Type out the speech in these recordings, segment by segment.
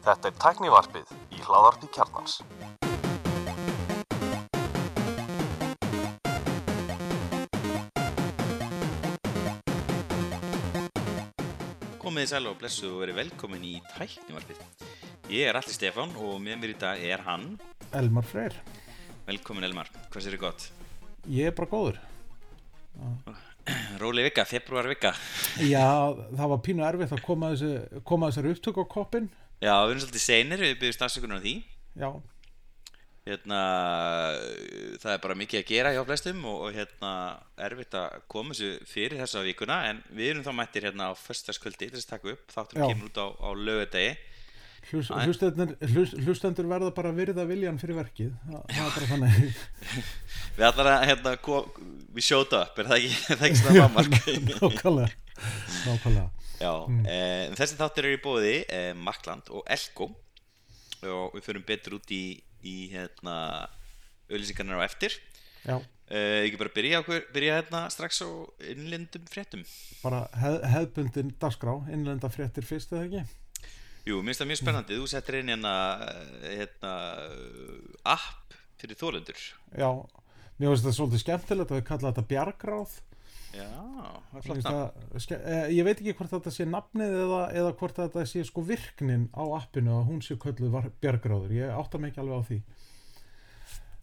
Þetta er tæknivarpið í hláðarpi kjarnans. Komið þið sæl og blessu og verið velkomin í tæknivarpið. Ég er Alli Stefán og með mér í dag er hann. Elmar Freyr Velkomin Elmar, hvað sér þið gott? Ég er bara góður Róli vika, februar vika. Já, það var pínu erfitt að koma, þessi, koma þessari upptök á koppin Já, við erum svolítið seinir, við byggjum stafsökunar á því. Já, Hérna, það er bara mikið að gera hjá flestum og, og hérna erfitt að koma þessu fyrir þessa vikuna en við erum þá mættir hérna á föstaskvöldi til þess að taka upp, þáttur Já. kemur út á, á lögadegi. Hlust, hlustendur, hlust, hlustendur verða bara virða viljan fyrir verkið. Er Við ætlar að hérna, við sjóta upp, er það ekki, er það ekki svona mammark? Nákvæmlega. Mm. þessi þáttur eru í bóði eh, Makland og Elko. Og við förum betur út í, í hérna, auðlýsingarnar á eftir. Já, eh, Ekki bara byrja, okkur, byrja hérna strax á innlendum fréttum? Bara heð, hefðbundin dagskrá Innlenda fréttir fyrst eða ekki Jú, minnst það mjög spennandi, þú settir inn hérna, eh, hérna app fyrir þólendur Já, mér finnst þetta svolítið skemmtilegt að við kalla þetta bjargráð. Já, það er flott það ske- eh, Ég veit ekki hvort þetta sé nafnið eða, eða hvort þetta sé sko virknin á appinu að hún sé kölluð bjargráður. Ég átta mig ekki alveg á því.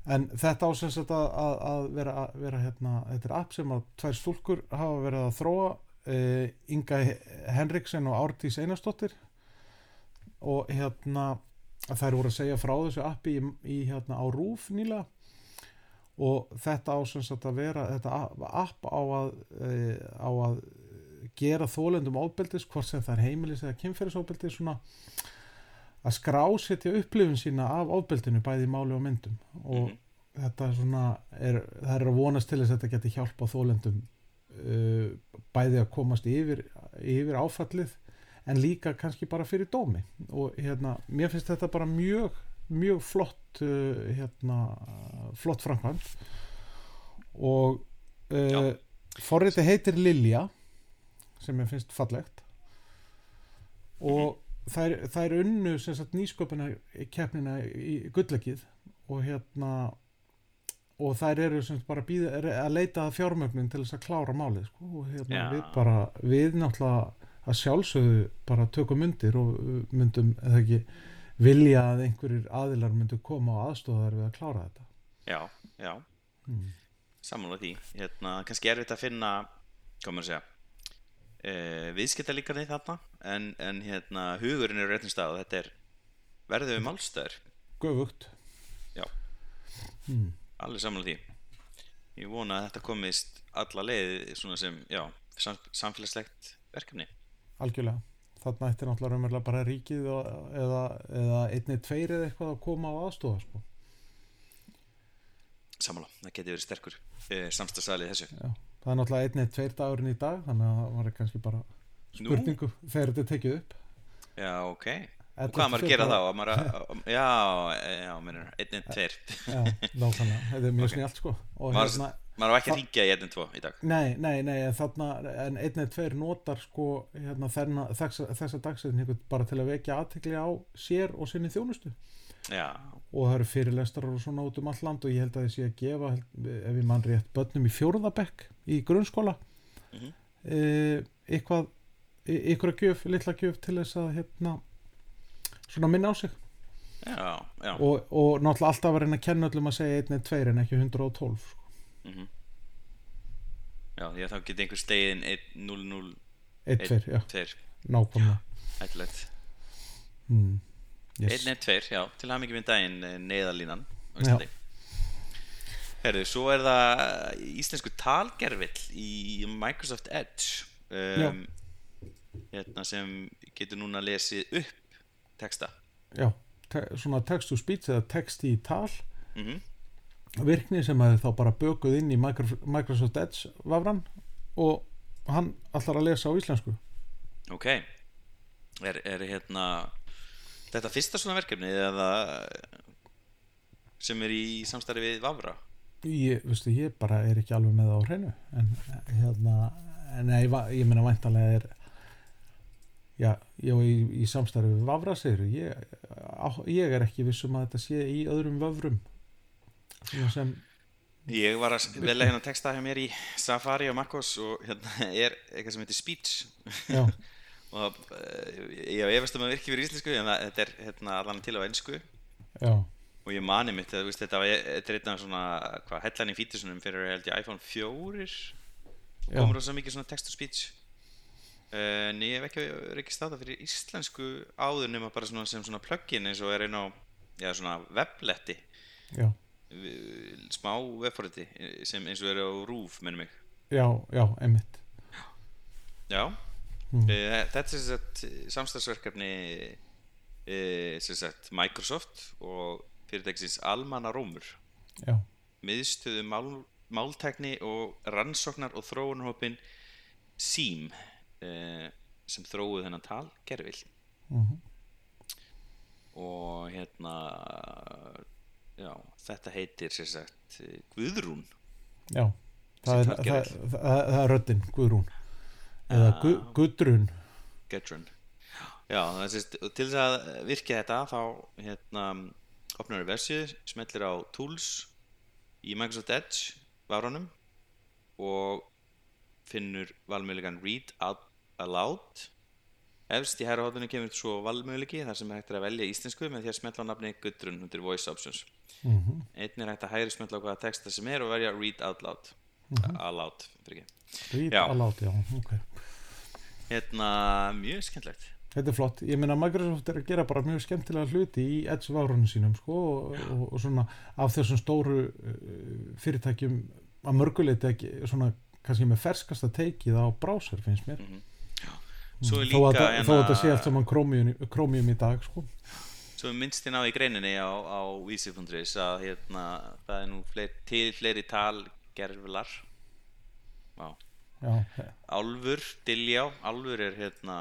En þetta ásens að, að, að vera, að vera hérna, þetta er app sem að tvær stúlkur hafa verið að þróa uh, Inga Henriksen og Árdís Einarsdóttir og hérna þær voru að segja frá þessu appi í, í hérna á RÚF nýlega og þetta ásens að vera þetta app á að, uh, á að gera þólendum ofbeldis hvort sem það er heimilis eða kynferðisofbeldis svona að skrásetja upplifun sína af ofbeldinu bæði máli og myndum og Mhm. þetta er svona er, það er að vonast til þess að þetta geti hjálpa þólendum uh, bæði að komast yfir, yfir áfallið en líka kannski bara fyrir dómi. Og hérna, mér finnst þetta bara mjög mjög flott uh, hérna, flott framkvæmt og uh, forriti heitir Lilja sem ég finnst fallegt. Og þær, þær unnu sem sagt nýsköpuna keppnina í gullegið og hérna og þær eru sem sagt bara bíða, er að leita að fjármögnun til þess að klára málið sko, og hérna Já. við bara við náttúrulega að sjálfsögðu bara tökum myndir og uh, myndum eða ekki vilja að einhverjir aðilar myndu koma á aðstofar við að klára þetta. Já, já, mm. sammála því. Hérna, kannski erfitt að finna maður að segja uh, viðskiptalíkarni þarna en, en hérna, hugurinn er á réttum stað og þetta er verðið við málstöður göfugt. Já. mm. alveg sammála því. Ég vona að þetta komist alla leið svona sem, já, sam, samfélagslegt verkefni algjörlega þarna ætti náttúrulega raunverulega bara ríkið og, eða, eða einni tveir eða eitthvað að koma á aðstofa sko. sammála, það geti verið sterkur uh, samstagsæli þessu Já. það er náttúrulega einni tveir dagurinn í dag þannig að það var kannski bara Nú? spurningu þegar þetta tekið upp já, ok, og 11. hvað maður að gera þá maður að, já, já, minnur einn, einn, tveir Já, nákvæmlega, þetta er mjög Ok. snjált sko og Maður- hérna, maður á ekki að ringja í einn, tvo í dag nei, nei, nei en þarna, en einni tveir notar sko hérna, þenna, þessa, þessa dagsetningu bara til að vekja aðtekli á sér og sinni þjónustu já, og það eru fyrirlestrar og svona út um all land og ég held að sé að gefa ef ég mann rétt börnum í fjórðabekk í grunnskóla Mhm. e, eitthvað ykkur að gjöf, litla gjöf til þess að hérna svona minna á sig. Já, já. Og, og náttúrulega alltaf að reyna að kenna öllum að segja 1 eða 2 en ekki 112 sko. mm Já, því að þá geti einhver stegin 1-0-0 1, 2, já, 2 nákvæmlega. Hættulegt mm. yes. 1-2, já, til að mikið við daginn eh. Íslandi. Herðu, svo er það íslensku talgerfill í Microsoft Edge. Um, hérna sem getur núna lesið upp texta. Já, te svona text to speech eða text í tal. Mm virkni sem er þá bara bökuð inn í Micro- Microsoft Edge vafran og hann allar að lesa á íslensku. Ok. Er, er hérna þetta fyrsta svona verkefni eða sem er í samstarfi við Vavra? Ég, veistu, ég bara er ekki alveg með það á hreinu en hérna en nei, va- ég meina væntanlega er já, já í, í samstarfi við vafraseiru ég, á- ég er ekki vissum að þetta sé í öðrum vöfrum sem Ég var að velja hérna texta hjá mér í Safari og Makkos og hérna er eitthvað sem heitir Speech. Já, og uh, ég efast um að virki fyrir íslensku en það- þetta er hérna allan til á ennsku já, og ég mani mitt að veist, þetta var er af svona hvað hellan í fítusunum fyrir held ég iPhone 4 já, komur rosa mikið svona text to speech uh, en ég hef ekki ekki stáða fyrir íslensku áður nema bara svona sem svona plugin eins og er einn á já, svona webletti. Já, við- smá webforriti sem eins og er á Roof minnum mig. Já, já, einmitt. Já. Mm. uh, þetta er sagt samstagsverkefni uh, sem sagt Microsoft og fyrirtækisins Almanna Rómur. Já, miðstöðu mál, máltækni og rannsóknar og þróunarhópin SEAM uh, sem þróuð þennan tal gerfil mhm, og hérna já, þetta heitir sem sagt eh, Guðrún. Já það er, það, það, það, er röddin, Guðrún. Eða Ah. gu, Gudrun. Gudrun já, það er sérst, og til þess að virka þetta þá hérna opnar við versið, smellir á Tools í Microsoft Edge varunum og finnur valmöðulegan Read Out Aloud efst í hæra hóttunni kemur svo valmöðulegi þar sem er hægt að velja íslensku með því að smetla á nafni Gudrun undir Voice Options. Mhm, Einnig er hægt að hægri smetla á hvaða texta sem er og verja Read Out Loud. Aloud, fyrir ekki. Read Já. aloud, já, ok. Hérna, mjög skemmtlegt Þetta er flott, ég meina Microsoft er að gera bara mjög skemmtilega hluti í Edge várunum sínum sko og, og, og svona af þessum stóru uh, fyrirtækjum að mörguleiti ekki svona kannski með ferskasta teikið á browser finnst mér. Þó að, líka þetta- þó að þetta sé allt saman Chromium í dag sko. Svo minnst þín á í greininni á, á vísi.is að hérna, það er nú fleiri, til fleiri já, Álfur, Diljá, Álfur er hérna,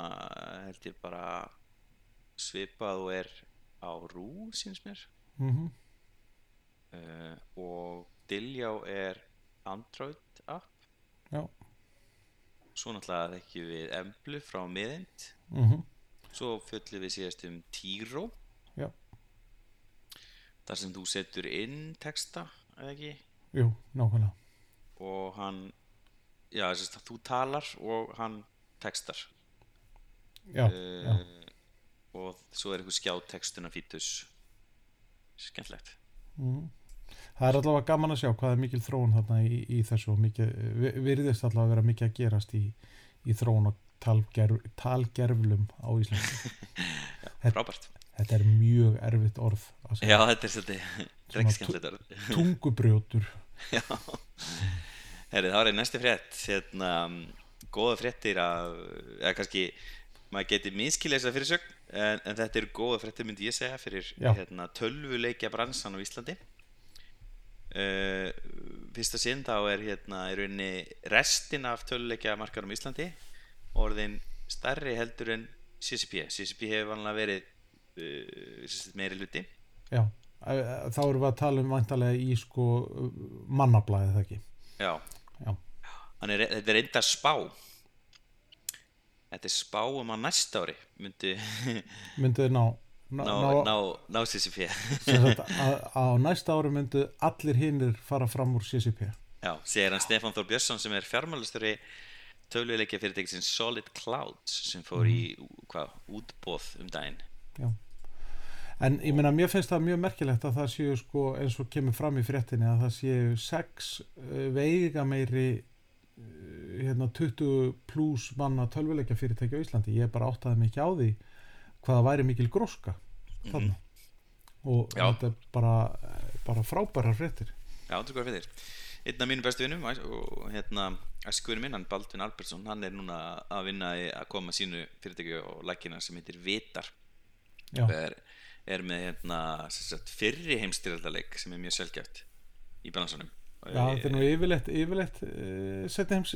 held ég bara svipað og er á Rú, síns mér. Mm uh, og Diljá er Android app. Já svo náttúrulega þekkjum við Emblu frá miðind mm svo fjöllum við síðast um Tiro Já. þar sem þú setur inn texta eða ekki? Jú, nákvæmlega. Og hann já, þess að þú talar og hann textar. Já, já, uh, og svo er eitthvað skjátextuna fítus. Skemmtlegt mm. Það er allavega gaman að sjá hvað er mikil þróun þarna í, í þessu og mikið, vi- virðist allavega að vera mikið að gerast í, í þróun og talgerf, talgerflum á Íslandi. Frábært. þetta er mjög erfitt orð að já, þetta er svolítið tungubrjótur. Já. Herri, þá er einn næsti frétt. Hérna, góða fréttir af, eða kannski maður geti minnskilja þessa fyrirsögn en, en þetta eru góða fréttir myndi ég segja fyrir hérna, tölvuleikja bransan á Íslandi uh, fyrsta sinn þá er hérna í rauninni restin af tölvuleikja markarum á Íslandi orðin stærri heldur en CCP CCP hefur vanlega verið uh, meiri hluti. Já, eh, þá erum við að tala um vantarlega í sko mannablaðið það ekki? Já, já, er, þetta er enda spá. Þetta er spá um að næsta ári myndi mynduð ná ná, ná, ná, CCP sem á næsta ári myndu allir hinnir fara fram úr CCP Já, segir hann Stefán Þór Björnsson sem er fjármálastöri töluleikja fyrirtækisins Solid Clouds sem fór í hvað, útbóð um daginn. Já. En ég meina, mér finnst það mjög merkilegt að það séu sko eins og kemur fram í fréttinni að það séu sex uh, veiga meiri uh, hérna 20 pluss manna tölvuleikja fyrirtæki á Íslandi. Ég bara áttaði ekki á því hvaða væri mikil gróska þarna. Og Já. þetta er bara, bara frábæra fréttir. Já, þú hvað fyrir Einn af mínu bestu vinnum og hérna æskuðurinn minn, hann Baldvin Albertsson hann er núna að vinna að koma sínu fyrirtæki og lækina sem heitir Vitar er, er með hérna, sagt, fyrri heimstyrjaldaleik sem er mjög sjálfgæft í balansanum já þetta er nú yfirleitt, yfirleitt uh, setja heims,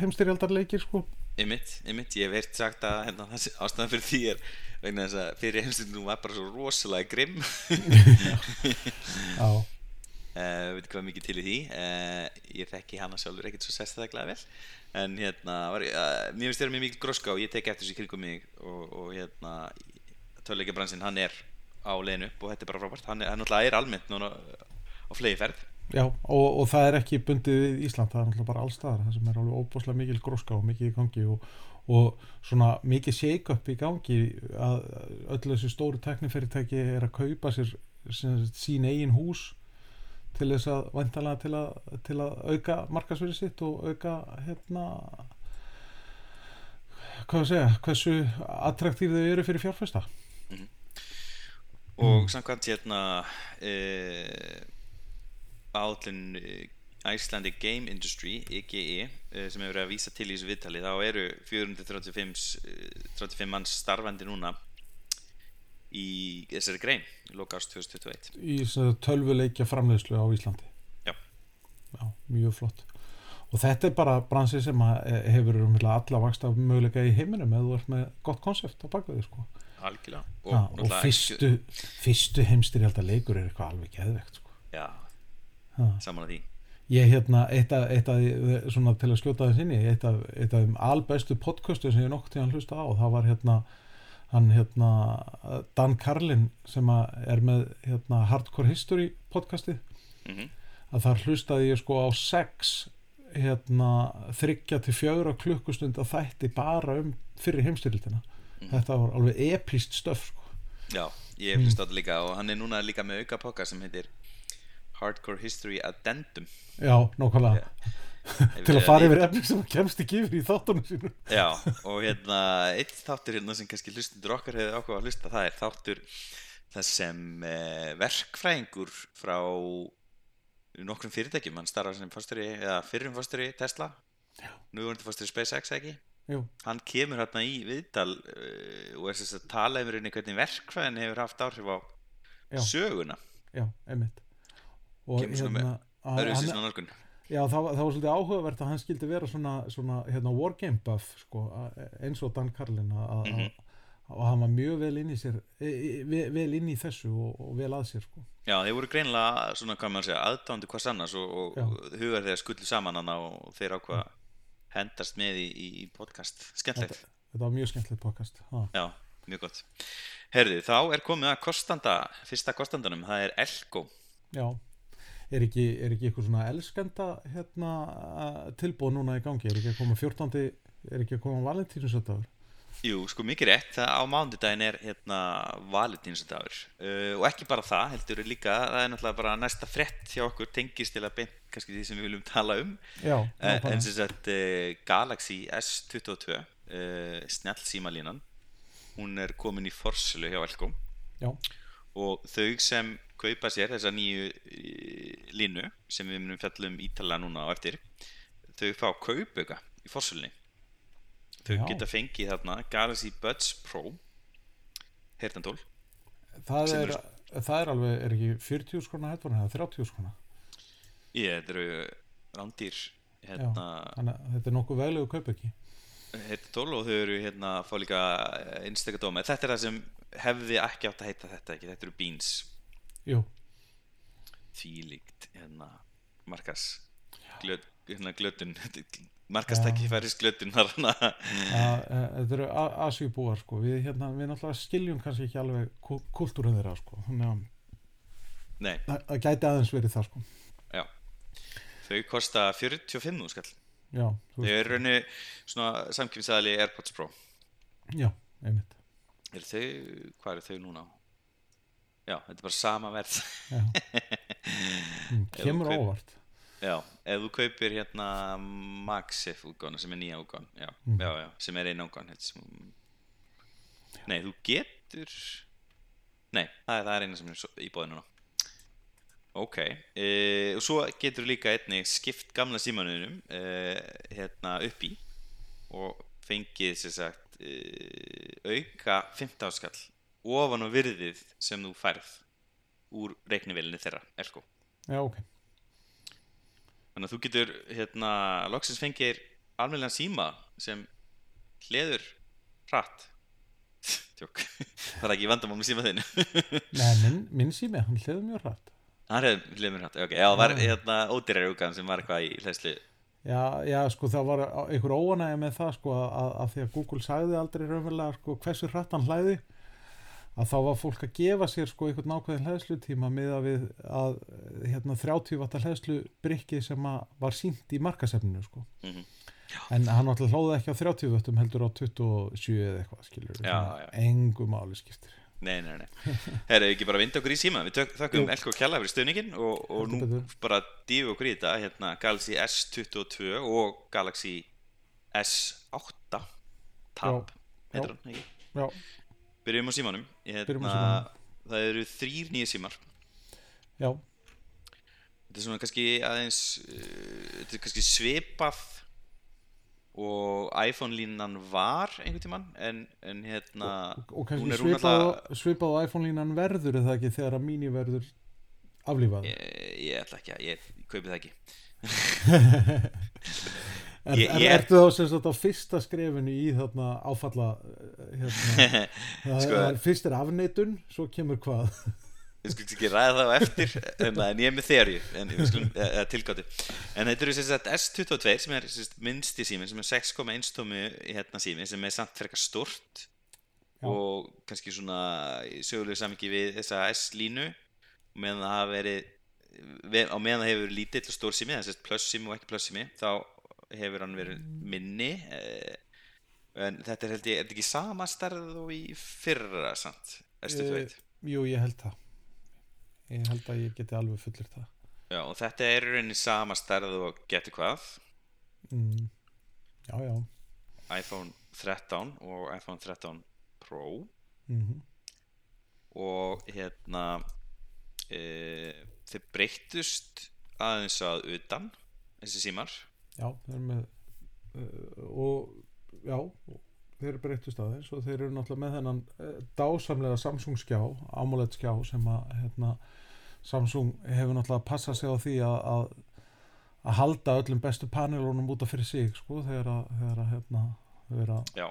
heimstyrjaldarleikir sko. Einmitt, einmitt, ég hef heyrt sagt að hérna, ástæðan fyrir því er vegna þess að fyrir heimstyrjaldaleik var bara svo rosalega grimm. Já, uh, veit hvað mikið til í því. Uh, ég þekki hana sjálfur ekkert svo sérstaklega vel. En hérna, var, uh, mér finnst þér mjög mikil gróska og ég tek eftir þessu kringum mig og, og hérna töluleikabransin hann er á leiðinu upp og þetta er bara frábært. Hann er, hann er almennt núna á flegi ferð Já, og, og það er ekki bundið við Ísland, það er náttúrulega bara allstaðar, það sem er alveg óbúslega mikil gróska og mikið í gangi og, og svona mikið shake-up í gangi að öll þessu stóru teknifyrirtæki er að kaupa sér sagt, sín eigin hús til þess að vantalega til að, til að auka markasverið sitt og auka hérna hvað að segja, hversu attraktíf þau eru fyrir fjárfesta. Og samkvæmt hérna uh, átlun Icelandic Game Industry EGE uh, sem hefur verið að vísa til í þessu viðtali þá eru 435 uh, 35 manns starfandi núna í þessari grein í loka ást 2021 í tölvuleikja framleiðslu á Íslandi Já. Já, mjög flott og þetta er bara bransi sem eh, hefur umhverflega alla vaksta möguleika í heiminum eða þú ert með gott konsept á bakveði sko. algjörlega og, og, og fyrstu, fyrstu heimstyrjaldar leikur er eitthvað alveg geðvegt sko. já, Ha. saman að því ég hérna, eitt af, eitt af svona til að skjóta þess inn í eitt af, eitt af albestu podcastu sem ég nokkuð til að hlusta á það var hérna hann hérna Dan Carlin sem er með hérna Hardcore History podcastið mm að þar hlustaði ég sko á sex hérna þryggja til fjögra klukkustund að þætti bara um fyrir heimstyrildina Mhm. þetta var alveg eplist stöf sko. já, ég hef hlust á þetta líka og hann er núna líka með auka poka sem heitir Hardcore History Addendum já, nákvæmlega. Ef til að fara yfir efni sem kemst ekki yfir í þáttunum sínum. Já, og hérna eitt þáttur hérna sem kannski hlustundur okkar hefur ákveða að hlusta, það er þáttur það sem eh, verkfræðingur frá nokkrum fyrirtækjum, hann starfar sem eða fyrrum fórstjóri Tesla. Nú er hann fórstjóri SpaceX ekki? Jú, hann kemur hérna í viðtal uh, og er þess að tala yfir henni hvernig verkfræðin hefur haft áhrif á Já. söguna. Já, einmitt og Kemur svona með að- öðruvísi hann- svona nálgun Já, það, það var svolítið áhugavert að hann skildi vera svona, svona hérna, wargame buff sko, eins og Dan Carlin að mm og hann var mjög vel inn í sér e, e, vel, vel inn í þessu og, og vel að sér sko. Já, þeir voru greinilega svona, hvað maður segja, aðdándu hvers annars og, og hugar þeir skullu saman hana og þeir ákvað hendast með í, í podcast. Skemmtilegt. þetta, þetta var mjög skemmtilegt podcast ha. Já, mjög gott. Herði, þá er komið að kostanda, fyrsta kostandanum, það er Elko. Já, er ekki, er ekki eitthvað svona elskenda hérna, tilbúð núna í gangi? Er ekki að koma 14. er ekki að koma valentínunsötaður Jú, sko mikið rétt, það á mánudaginn er hérna valentínsdagur uh, og ekki bara það, heldur líka, það er náttúrulega bara næsta frett hjá okkur tengist til að beint kannski því sem við viljum tala um. Já, Eh, en sem sagt uh, Galaxy S22 uh, snjall símalínan hún er komin í forsölu hjá Elko. Já, og þau sem kaupa sér þessa nýju línu sem við munum fjalla um ítalega núna á eftir. Þau fá kaupauka í forsölunni þau Já. geta fengið þarna Galaxy Buds Pro heyrtantól það Sem er, það er alveg, er ekki 40 skrona headphone eða 30 skrona ég, þetta eru rándýr hérna, þetta er nokkuð veglegu kaup ekki heyrtantól og þau eru hérna fá líka einstakar dóma. Þetta er það sem hefði ekki átt að heita þetta ekki? Þetta eru Beans Jú, þvílíkt hérna markas glöt, hérna glötun markastæki færis glötun þar hana að, að, þetta eru asjúbúar sko. við, hérna, við náttúrulega skiljum kannski ekki alveg kúltúrinn þeirra sko. þannig að nei, það, það gæti aðeins verið það sko. já. Þau kosta 45 nú skall. Já, þau eru raunni svona samkjöfisæðali Airpods Pro. Já, einmitt. Eru þau, hvað eru þau núna? á? Já, þetta er bara sama verð. Mm, kemur kaup- óvart. Já, ef þú kaupir hérna Maxif útgána sem er nýja útgán já, Mm. já, já, sem er einu útgán sem... nei, þú getur nei, það er, það er eina sem er í bóðinu ok, e, og svo getur líka einnig skipt gamla símanuðinum e, hérna upp í og fengið sem sagt e, auka 15 skall ofan á virðið sem þú færð úr reiknivélinni þeirra, Elko. Já, ok, Þannig að þú getur hérna loksins fengir almennilega síma sem hleður hratt. Tjók, það er ekki vandamál með síma þinn Nei, minn, minn sími, hann hliður mjög hratt. Það er hliðmur hætt, ok, já, það var hérna ódýrar útgáðan sem var eitthvað í hlæslu Já, já, sko það var einhver óanægja með það sko að, að því að Google sagði aldrei raunverulega sko hversu hratt hann hlæði að þá var fólk að gefa sér sko einhvern nákvæðin hlæðslutíma með að við að hérna 30 vatta hlæðslu brikki sem að var sínt í markasefninu sko Mhm. en hann alltaf hlóði ekki á 30 vattum heldur á 27 eða eitthvað skilur Já, já. engu máli skiptir Nei, nei, nei Herra, ekki bara vinda okkur í síma Við Jú. Elko Kjalla fyrir stöðningin og, og nú betur. bara dýfu okkur í þetta hérna, Galaxy S22 og Galaxy S8 Tab, Já, heitir hann, ekki? já, Byrjum á símanum. Hérna, Byrjum á símanum. Það eru þrýr nýja símar. Já, Þetta er svona kannski aðeins uh, Þetta er kannski svipað og iPhone línan var einhvern tímann en, en hérna og, og kannski svipað, alltaf- svipað á iPhone línan verður er það ekki þegar að mini verður aflífað ég, ég ætla ekki að, ég kaupi það ekki Er, Ég- er, ég- ertu þá sem sagt á fyrsta skrefinu í þarna áfalla eh, hérna, það, Sko- er, fyrst er afneitun svo kemur hvað? Ég skulum ekki ræða það á eftir en, en ég er með þeirri en uh, tilgáttu en þetta eru sem sagt S22 sem er sem sagt, minnsti síminn sem er 6,1 tómi hérna síminn sem er samt frekar stort Já. og kannski svona í sögulegu samingi við þessa S-línu meðan það hafa verið á meðan það hefur verið lítill og stór sími þess að pluss sími og ekki pluss sími þá hefur hann verið minni eh, en þetta er held ég er þetta ekki sama stærð og í fyrra samt? S22 Eh, Jú, ég held það. Ég held að ég geti alveg fullir það. Já, og þetta er rauninni sama stærð og getur hvað? Mm. Já, já. iPhone 13 og iPhone 13 Pro. Mm og hérna e, þeir breyttust aðeins að utan þessi símar Já, þeir eru með uh, og já, þeir eru breyttu staðins og þeir eru náttúrulega með þennan uh, dásamlega Samsung skjá, AMOLED skjá sem að hérna, Samsung hefur náttúrulega passað sig á því að, að, að halda öllum bestu panelunum út af fyrir sig sko, þegar að, þegar að hérna, vera, Já.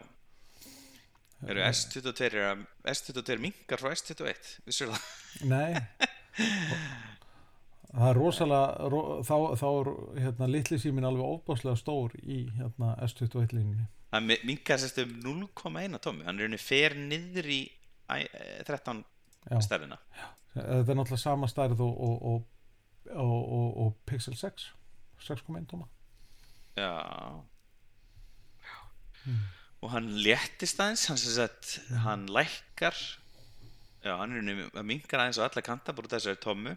Eru S22 er að S22 mingar frá S21 Vissur það? nei það er rosalega ro, þá, þá er hérna, litli símin alveg óbáslega stór í hérna, S21 línunni. Það mi- mingar sérst um 0,1 tómi. Hann er rauninni fer niður í æ, eh, 13 Já. stærðina. Þetta er náttúrulega sama stærð og, og, og, og, og, og Pixel 6 6,1 tóma. Já. Og hann léttist aðeins hann, sagt, hann lækkar. Já, hann er rauninni að mingar aðeins á alla kanta bara þessari tómu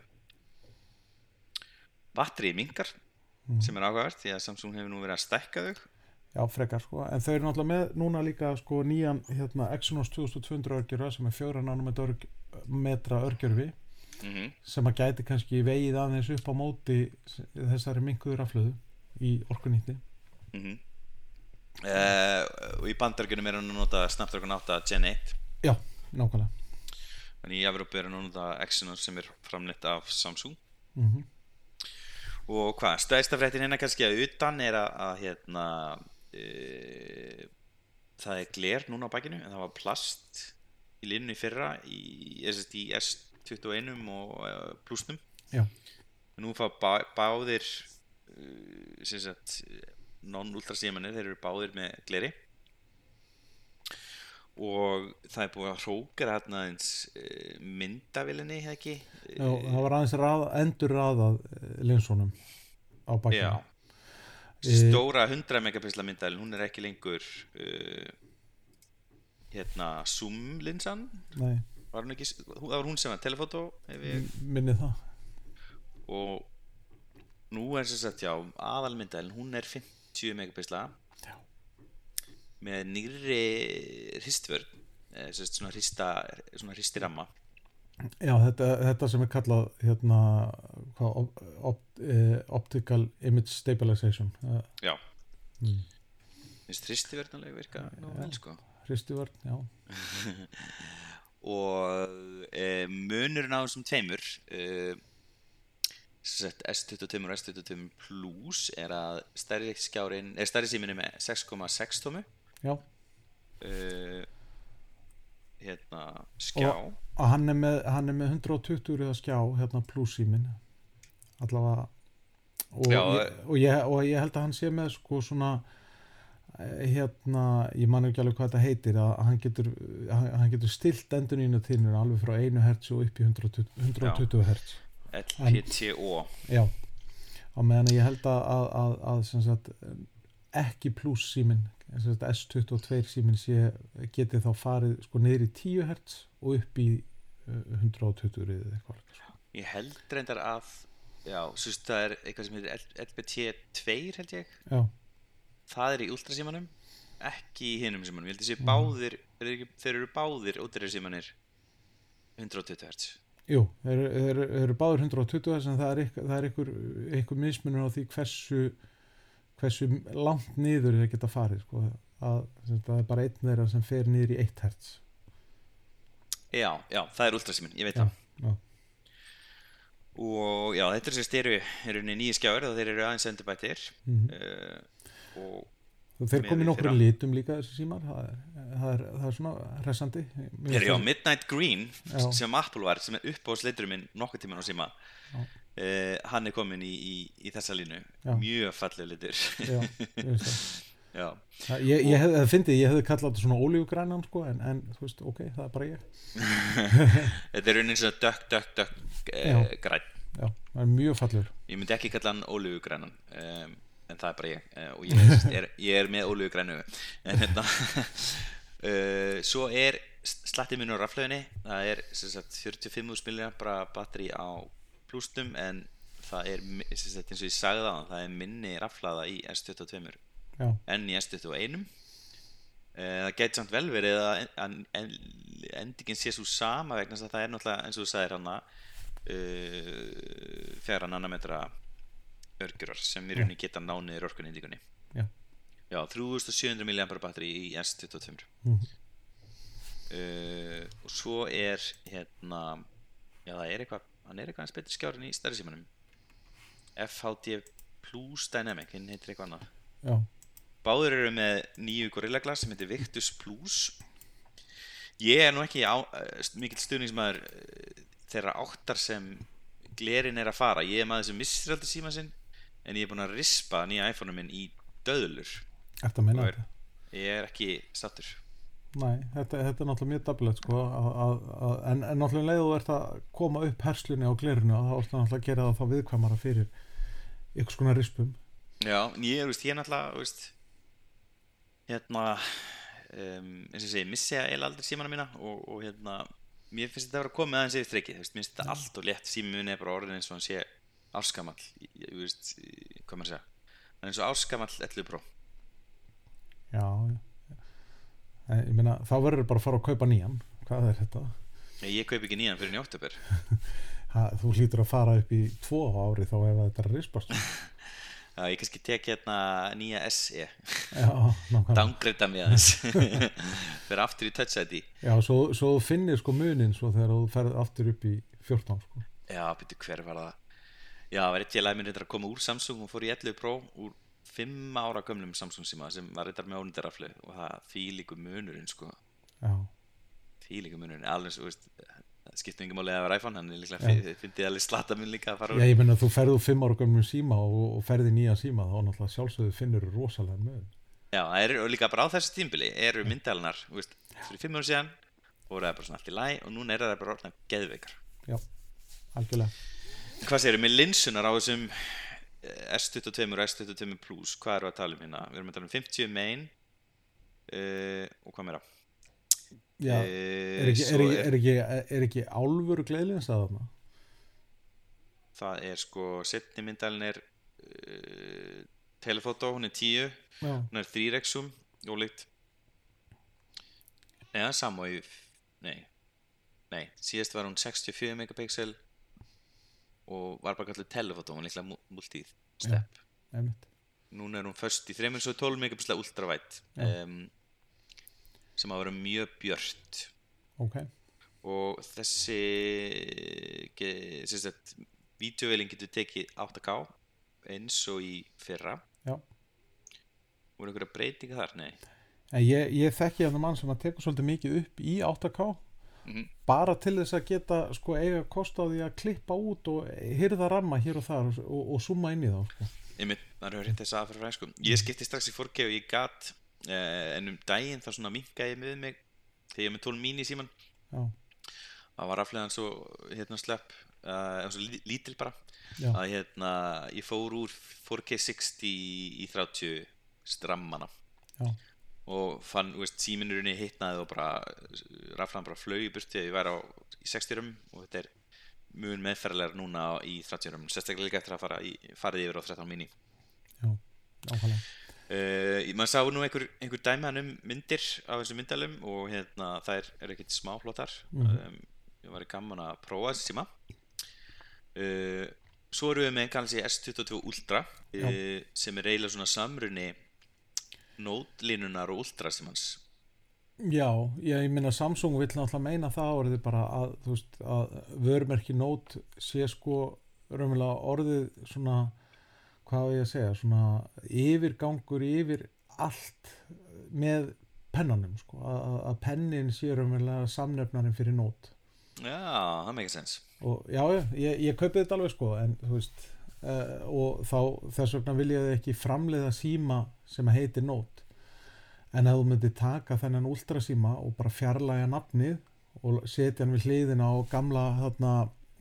Batterið mingar sem er áhugavert því að Samsung hefur nú verið að stækka þau. Já, frekar sko, en þau eru náttúrulega með núna líka sko nýjan hérna, Exynos 2200 örgjörfa sem er 4 nanometra örg, metra örgjörfi mm sem að gæti kannski vegið aðeins upp á móti þessari minkuður aflöðu í orkunýtti mm og í bandargjunum er hann að nota Snapdragon 8 Gen 1 Já, nákvæmlega. En í Evropu er hann að nota Exynos sem er framleitt af Samsung. Mm og hvað, stæðsta fréttin hérna kannski að utan er að, að hérna e, það er gler núna á bakinu en það var plast í línunni í fyrra í, í S21 og uh, plusnum. Já, nú fá bá, báðir uh, sem sagt non-ultra símanir, þeir eru báðir með gleri og það er búið að hrókara hérna eins uh, myndavilinni, hefði ekki? Já það var aðeins rað, endur raðað linsunum á bakkinu Já. Eh, Stóra 100 megapixla myndavélin, hún er ekki lengur uh, hérna zoom linsan Nei, var hún ekki, það var hún sem var telefoto ef ég, minni það. Og nú er sem sagt, já, aðalmyndavélin hún er 50 megapixla. Með nýri hristvörn eh, svona hrista svona hristiramma. Já, þetta, þetta sem er kallað hérna, op, op, eh, Optical Image Stabilization. Eh, já, mm, finnst hristivörn alveg virka nú vel sko? Hristuvörn, já. Og e, munurinn á þessum tveimur e, sem sagt S22 og S22 Plus er að stærri skjárin er stærri síminni með 6,6 tómu Já, e, hérna skjá. Og og hann er með, hann er með 120 röða skjá hérna pluss í minn allavega og, Já, ég, og, ég, og ég held að hann sé með sko svona eh, hérna, ég man ekki alveg hvað þetta heitir að hann getur, hann, getur stilt endurnínu tíðnir alveg frá 1 hertz og upp í 120, 120 hertz. LPTO já. Á meðan ég held að, að, að, að sem sagt, ekki pluss síminn sem sagt, S22 síminn sé, geti þá farið sko niður í 10 hertz og upp í uh, 120 eða eitthvað. Ég held reyndar að Já, veist, það er eitthvað sem heitir LPT2 held ég já, Það er í ultrasímanum ekki í hinum símanum Ég held þessi Mhm. báðir þeir eru, ekki- þeir eru báðir ódýrar símanir 120 Hz jú, þeir, þeir, þeir eru báður 120 þess en það er, ykkur, það er ykkur, ykkur mismunur á því hversu hversu langt niður þeir geta farið sko. að, það er bara einn þeirra sem fer niður í 1 hertz Já, já, það er ultrasímin, ég veit Já, það já. Og já, þetta er sérst eru, eru nýju skjáir og þeir eru aðeins endurbættir mm uh, og þeir Miðað komi við nokkru fyrra. litum líka þessi símar það er, það er, það er svona hressandi Mér Þeir eru á Midnight Green Já. sem Apple var, sem er upp á sleiturum minn nokkuð tíman á síma Já. Uh, Hann er komin í, í, í þessa línu. Já. Mjög falleg litur já. Já, Það- Ég, ég hef, fyndi, ég hefði kallað þetta svona ólíugrænan sko, en, en þú veist, ok, það er bara ég. Þetta er raunin svona dökk, dökk, dökk uh, græn Já, það er mjög fallur Ég myndi ekki kalla hann ólífugrænan um, en það er bara ég uh, og ég er, ég er með ólífugrænu en hérna uh, svo er slatti minn á raflöginni það er sagt 45 úr bara batteri á plústum en það er eins og ég sagði það það er minni raflaða í S22 Já, enn í S21 uh, það geti samt vel verið að en, en, endingin sé svo sama vegna þess að það er náttúrulega eins og þú sagðir hana uh, fjara nanometra örgjurar sem í rauninni geta nániður orkunindíkunni Já. Já, 3700 mAh batteri í S22 Mhm. uh, og svo er hérna já það er eitthvað, hann er eitthvað eins betur skjárin í stærri símanum. FHD Plus Dynamic, hinn heitir eitthvað annað. Já, Báður eru með nýju Gorilla Glass sem heitir Victus Plus. Ég er nú ekki á, uh, mikill stuðningsmaður uh, þeirra áttar sem glerin er að fara. Ég er maður sem missir aldrei síma sinn en ég er búinn að rispa nýja iPhone-um minn í döðlur. Eftir að minna þetta? Ég er ekki sattur Nei, þetta, þetta er náttúrulega mjög dablegt sko, að, að, að, en, en náttúrulega um leið þú ert að koma upp herslunni á glerinu og þá ertu náttúrulega að gera það þá viðkvæmara fyrir ykkur skona rispum. Já, ég, veist, ég náttúrulega, veist, hérna, um, eins og segi, missi ég eiginlega aldrei símana mína og, og hérna, mér finnst þetta að vera komið aðeins yfir streikið, þú veist, mér finnst þetta allt og létt, sími minn er bara orðin eins og hann sé áskamall, ég, veist, hvað maður segja, hann er eins og áskamall 11 Pro. Já, já meina, þá verður bara að fara að kaupa nýjan Hvað er þetta? Nei, ég kaup ekki nýjan fyrir njóttöpur. Ha, þú hlýtur að fara upp í tvo ári þá ef þetta er rispast. Já, ég kannski tek hérna nýja SE, downgreita mig aðeins, fyrir aftur í Touch ID. Já, svo, svo finnir sko munin svo þegar þú ferð aftur upp í 14 sko. Já, byrju, hver var það? Já, það var eitt félagi minn reyndar að koma úr Samsung og fór í 11 Pro úr 5 ára gömlum Samsung síma sem var reyndar með ónýttaraflu og það líku munurinn sko, Já, líku munurinn. Alveg svo, veist, skiptir engum máli að vera iPhone hann er líklega, Já. fi- fyndið alveg slatta minn líka að fara Já úr. ég meina þú ferðu fimm ára gömum síma og, og ferði nýja síma þá náttúrulega sjálfsögðu finnur rosalega mun. Já, er og líka bara á þessu tímbili eru veist, fyrir 5 ára síðan voru það bara svona allt í læ og núna er það bara orðna geðveikar. Já, algjörlega. Hvað segirðu, með linsunar á þessum S22 og S22 Plus, hvað eru að tala um hérna? Við erum að tala um 50 main uh, og hvað meira? Já, Eh, er ekki, er, ekki, er, ekki, er ekki álfuru gleðlins að þarna? Það er sko, setni myndalinn er uh, telefoto, hún er 10 Já, hún er 3x zoom, ólíkt Nei, það er sama í Nei, nei, síðast var hún 64 megapixel og var bara kallið er líklega mu- multi-step. Einmitt. Núna er hún först í 312 megapixla ultravætt Já. um, sem að vera mjög björt. Ok, og þessi sagt vídeovélin getur tekið 8K eins og í fyrra. Já. Voru einhverja breytinga þar? Nei. Ég, ég þekki hérna mann sem að tekur svolítið mikið upp í 8K Mhm. bara til þess að geta sko eiga kost á því að klippa út og hyrða ramma hér og þar og, og summa inn í þá sko. Einmitt, fræð sko. Ég skipti strax í 4K og ég gat eh, en um daginn þá svona minkaði ég með mig þegar ég er með 12 mini síman já, það var raflegan svo hérna slepp uh, lí- lítil bara já, að hérna ég fór úr 4K 60 í 30 strammana já, og fann, þú veist, síminurinn hitnaði og bara raflegan bara flög í burti ég væri á í 60 rum og þetta er mjög meðferðilegar núna á- í 30 rum sérstaklega líka eftir að fara í, farið yfir á 13 mini já, nákvæmlega. Uh, maður sá nú einhver, einhver dæman um myndir af þessum myndalum og hérna þær eru ekkert smáflótar Mhm. um, ég var gaman að prófa þessi síma. Uh, svo erum við með Galaxy S22 Ultra uh, sem er eiginlega svona samrunni nótlínunar og Ultra símans Já, ég, minna Samsung vill náttúrulega meina það orðið bara að, veist, að vörumerki Note sé sko raunverulega orðið svona, hvað á ég að segja, svona yfirgangur yfir allt með pennanum, sko, að, að- pennin sé raunverulega samnefnarinn fyrir Note. já, það Og já, já, ég, ég kaupið þetta alveg sko, en þú veist, uh, og þá þess vegna vil ég ekki framleiða síma sem heitir Note. En ef þú myndir taka þennan ultrasíma og bara fjarlæga nafnið og setja hann við hliðina á gamla þarna,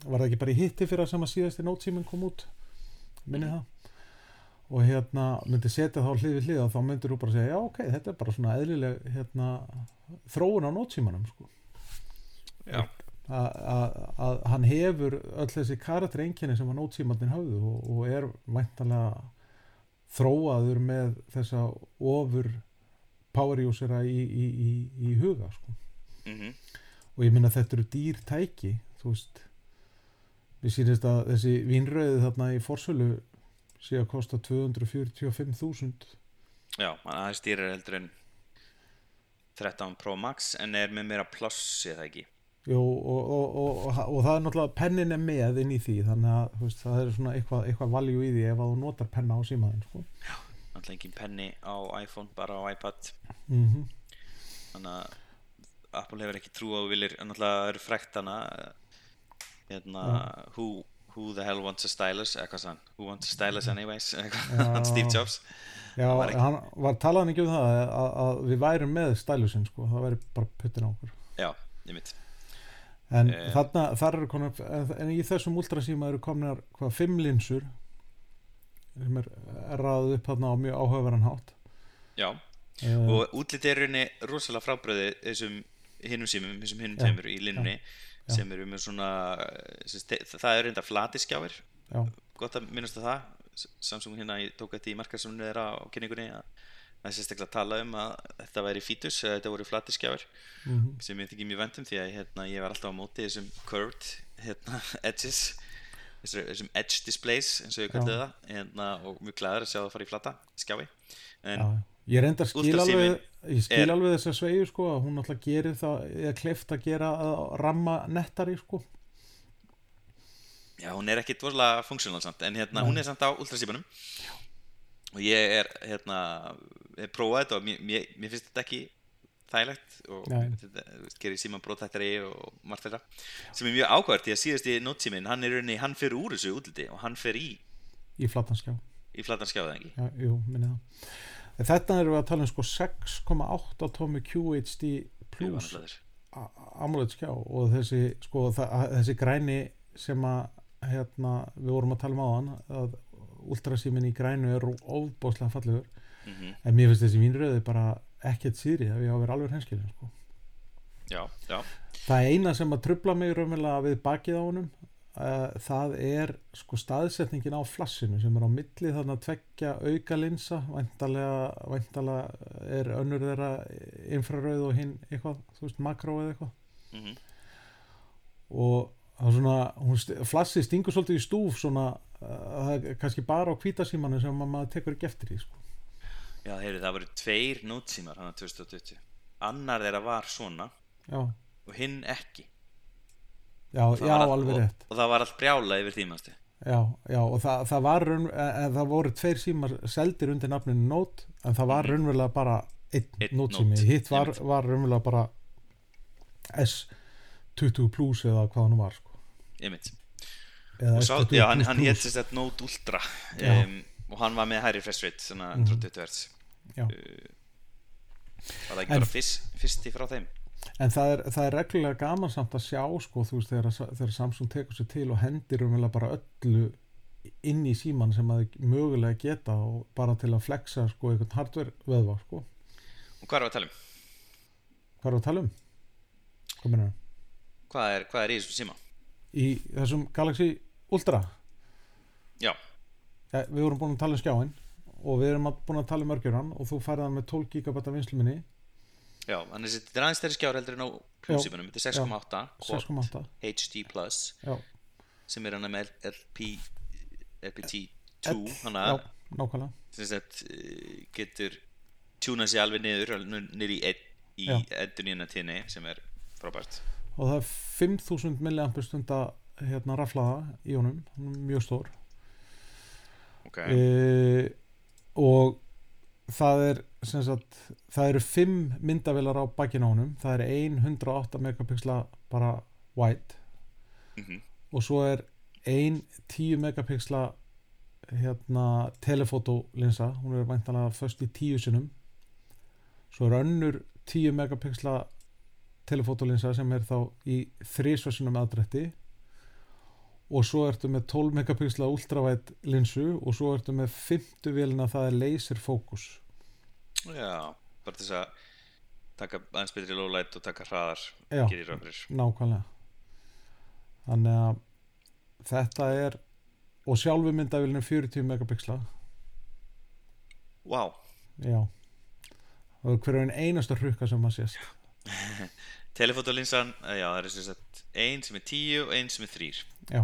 var það ekki bara í hitti fyrir að sem að síðasti nótsíminn kom út? Minni það? Og hérna myndir setja þá hlið við hlið og þá myndir þú bara segja, já ok, þetta er bara svona eðlileg hérna, þróun á nótsímanum sko. Já, að- að að hann hefur öll þessi karaktereinkenni sem að nótsímandin hafðu og, og er væntanlega þróaður með þessa ofur power usera í, í, í, í huga sko. mm og ég minna þetta eru dýr tæki þú veist. Við sýnist að þessi vínröði þarna í forsölu sé að kosta 245.000 já, hann aðeins dýrar heldur en 13 Pro Max en er með meira pláss eða ekki Jú, og, og, og, og, og það er náttúrulega pennin er með inn í því þannig að veist, það er svona eitthvað, eitthvað valjú í því ef að þú notar penna á símaðin sko. alltaf engin penni á iPhone, bara á iPad. Mm þannig að Apple hefur ekki trú á viljir en náttúrulega eru frækt hana hérna who, who the hell wants a stylus eða hvað sann, who wants a stylus anyways Já. eitthvað, Steve Jobs. Já, var ekki- hann var talaðan ekki um það að, að við værum með stælusinn sko, það væri bara puttin á okkur. Já, ég mitt en Eh. þarna, þar eru konar en, í þessum ultrasíma eru komnar hvað, fimm linsur sem er, ræðið upp þarna á mjög áhugaverðan hátt. Já, uh, og útlitið er rauninni rosalega frábröði þessum hinnum símum, þessum hinnum tveimur í linnunni sem eru með svona ste- það er reynda flati skjáir já, gott að minnast að það. Samsung hérna, tók þetta í markaðsumni þeirra á kynningunni að er sérstaklega að tala um að þetta væri fítus, að þetta voru flati skjáir mm sem ég þykir mjög vendum því að hérna, ég var alltaf á móti þessum curved hérna, edges þessum, edge displays eins og ég kalli Já. það hérna, og mjög glæður að sjá það fara í flata skjái já. ég reyndar skil Ultrasíminn alveg alveg þess að sveigu sko, að hún alltaf gerir það eða kleift að gera að ramma nettari sko. já, hún er ekki dvorlega funksjónal samt en hérna, Nei. hún er samt á ultrasípunum og ég er hérna, hef prófað þetta og mér, mér, mér finnst þetta ekki þægilegt og þetta gerir síma brothættari og margt þeirra sem er mjög ákvært því að síðasti nótsíminn hann er rauninni, hann fer úr þessu útliti og hann fer í, í flattanskjá í flatan skjáðu ekki Já, jú, minni það. Þetta erum við að tala um sko 6,8 tómi QHD plus Huganlegur. AMOLED skjá og þessi sko það, þessi græni sem að hérna, við vorum að tala um á hann að ultrasímin í grænu er ofbóðslega fallegur Mhm. en mér finnst þessi vínröði bara ekkert síðri ef ég á að vera alveg henskilin sko. já, já, það eina sem að trubla mig raunverulega við bakið á honum uh, það er sko staðsetningin á flassinu sem er á milli þannig að tveggja auka linsa væntalega, er önnur þeirra infrarauð og hinn eitthvað, þú veist makró eða eitthvað mhm og það er svona, flassi stingur svolítið í stúf svona, það er kannski bara á hvítasímanu sem að maður tekur ekki eftir í sko. Já, heyri, það voru tveir nótsímar hann 2020 Annar þeirra var svona já, og hinn ekki. Já, já allt- alveg og, rétt. Og það var allt brjála yfir tímastu Já, já, og það, það var raun, en það voru tveir símar seldir undir nafninu Note, en það var Mhm. raunverulega bara einn Einn Note sími, Note, hitt var, var raunverulega bara S 20 plus eða hvað hann var sko. eða og sá, S21 já, hann, hann hétt þess að Note Ultra um, og hann var með hærri refresh rate svona Mhm. 120 Hz Já. var það ekki En- bara fyrst, fyrsti frá þeim En það er, það er reglulega gaman samt að sjá sko, þú veist, þegar, þegar Samsung tekur sér til og hendir um bara öllu inn í síman sem að þau mögulega geta og bara til að flexa sko, einhvern hardware vöðva sko. og hvað er að tala um? Hvað er að tala um? Hvað Hvað er, hvað er í þessu síma? Í þessum Galaxy Ultra? Já, ja, Við vorum búin að tala um skjáin og við erum búin að tala um örgjurann og þú færði hann með 12 GB vinnsluminni já, hann er þetta er aðeins þeirri skjár heldur en á plusímanum þetta er 6.8 quad 6,8 HD plus Já, sem er hann með LP LPT2 L- hann já, að eh, getur tjúnað sér alveg niður niður í, í nýjana tíðni sem er frábært. Og það er 5000 milliampur stunda hérna raflaða í honum mjög stór. Ok, e, og það er sem sagt, það eru 5 myndavilar á bakinn á honum. Það er ein 108 megapixla bara wide. Mm og svo er ein 10 megapixla hérna telefotolinsa hún er væntanlega först í 10 sinum svo er önnur 10 megapixla telefotolinsa sem er þá í þrísvarsinum aðdrætti og svo ertu með 12 megapixla ultrawide linsu og svo ertu með 50 vélina það er laser focus. Já, bara þess að taka aðeins betri lowlight og taka hraðar Já. nákvæmlega. Þannig að þetta er og sjálfu myndavélinu 40 megapixla. Wow, já. Og hverju einn einasta hrukka sem maður sést. Telefotolinsan já, það er sem sagt ein sem er 10 og ein sem er 3 já,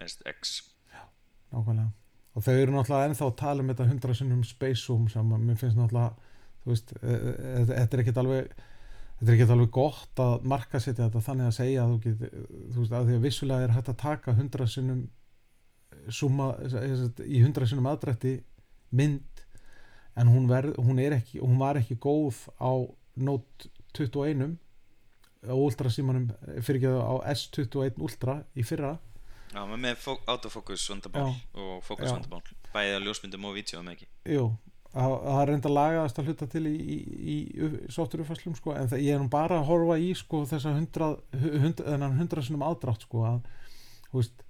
Next X. Nákvæmlega. Og þau eru náttúrulega ennþá að tala um þetta 100 sinnum space zoom sem mér finnst náttúrulega þú veist, e- e- e- þetta er ekkert alveg þetta er ekkert alveg gott að markasetja þetta þannig að segja að þú get þú veist, að því að vissulega er hægt að taka 100 sinnum summa, í 100 sinnum aðdrætti mynd en hún, verð, hún, ekki, hún var ekki góð á Note 21 á Ultra símanum fyrir ekki á S21 Ultra í fyrra já, maður með fó- autofocus vandamál og focus Já. vandamál bæðið á ljósmyndum og vídjóum ekki? Jú, það það er reynda lagaðast að hluta til í, í, í, í sótturufæslum sko, en það, ég er nú bara að horfa í sko, þessa hundrað, hund, þennan hundrað sinnum aðdrátt sko, að veist,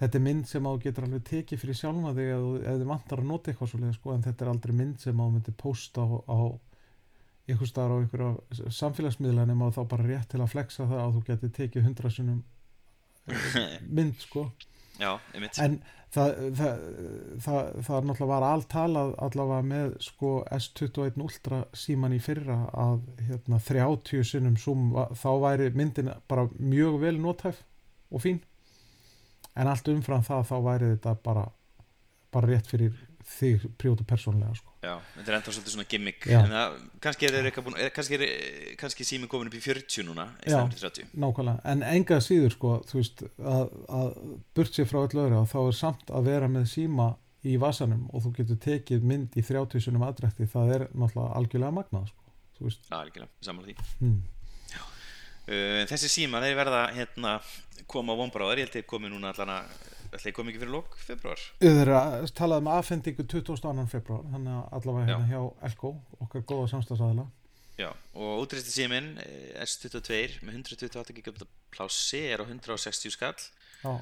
þetta er mynd sem að þú getur alveg tekið fyrir sjálfa þig ef þið vantar að nota eitthvað svoleið sko, en þetta er aldrei mynd sem að þú myndir posta á, á ykkur staðar á ykkur samfélagsmiðla nema þá bara rétt til að flexa það að þú getur tekið hundrað sinnum mynd sko. Já, en það, það, það, það náttúrulega var alltalað allavega með sko S21 Ultra síman í fyrra að hérna, 30 sinnum zoom, þá væri myndin bara mjög vel nótæf og fín. En allt umfram það þá væri þetta bara bara rétt fyrir þig prjótu persónlega sko. já, þetta er enda svolítið svona gimmick Já. en það, kannski er þeir eitthvað búin er, kannski er kannski sími komin upp í 40 núna í Já. stæðan til 30 nákvæmlega, en enga síður sko, þú veist, að, að burt sér frá öll öðru, þá er samt að vera með síma í vasanum og þú getur tekið mynd í 30 sinum aðdrætti það er náttúrulega algjörlega magnað sko. þú veist, já, algjörlega, samanlega því hmm. uh, þessi síma, þeir verða hérna koma á vonbráðar, ég held að komi núna allan að ætla ég komi ekki fyrir lók februar að talaði um aðfendingu 22. februar þannig að allavega hérna hjá Elko okkar góða samstagsæðila já, og útrýsti símin eh, S22 með 128 GB plássi er á 160 skall. Já,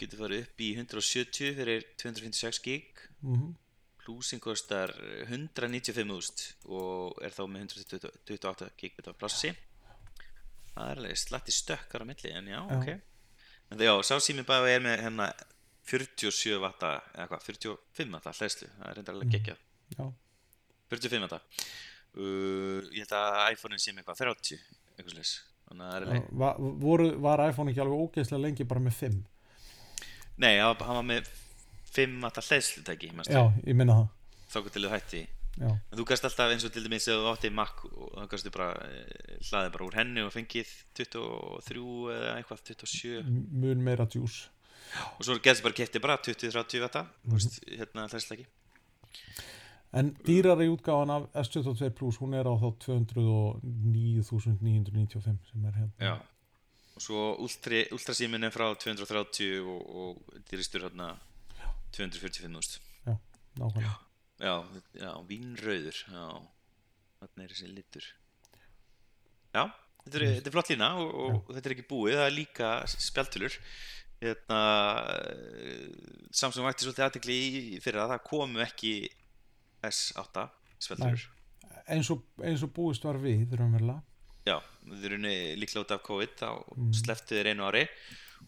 getur farið upp í 170 fyrir 256 gig. Mm Plusing kostar 195.000 og er þá með 128 gigabit af plássi það er alveg slatti stökkar á milli en já, Já. ok já, sá sími bara er með hérna 47 vatta eða hvað, 45 vatta hlæslu það er reyndar alveg Mm. geggjað. Já, 45 vatta uh, ég held að iPhone-in sé með eitthvað 30 eitthvað slags þannig að það er já. alveg Va, voru, Var iPhone ekki alveg ógeðslega lengi bara með 5 nei, hann var- var með 5 vatta hlæslu tæki Já, ég minna það. Þá til þau hætti Já, En þú gæst alltaf eins og til dæmis ef þú átti Mac og þá gæstu bara eh, hlaðið bara úr henni og fengið 23 eða eitthvað 27 m- mun meira djús. Og svo gæstu bara kefti bara 20-30 þetta mm -hmm. hérna hlæsleiki En dýrari útgáfan af S22 Plus hún er á þá 209.995 sem er hérna. Já, og svo ultra, ultrasímin er frá 230 og, og dýristur hérna 245.000 nákvæmlega já, já, vínrauður já, þarna er þessi litur. Já, þetta er, þetta er flott lína og, og þetta er ekki búið, það er líka spjaltölur hérna eh, Samsung vakti svolítið aðtekli í fyrir að það komu ekki S8 spjaltölur eins eins og búist var við raunverulega Já, við erum líklega út af COVID þá Mm. slepptu þeir einu ári.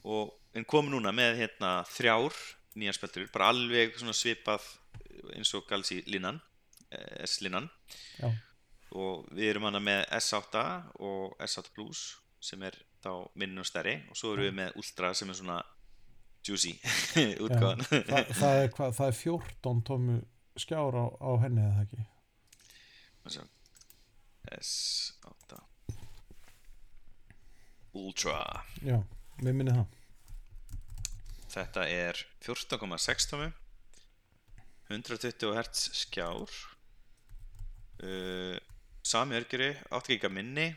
Og en komum núna með hérna þrjár nýjan speltur, bara alveg svipað eins og Galaxy línan eh, S-línan og við erum hana með S8 og S8 Plus sem er þá minn og stærri. Og svo erum við með Ultra sem er svona juicy útgáðan Þa, það, er hva, það er 14 tómu skjár á, á henni eða ekki? S8 Ultra. Já, mér minni það. Þetta er 14,6 tómi 120 Hz skjár. Uh, Sami örgjöri 8 giga minni.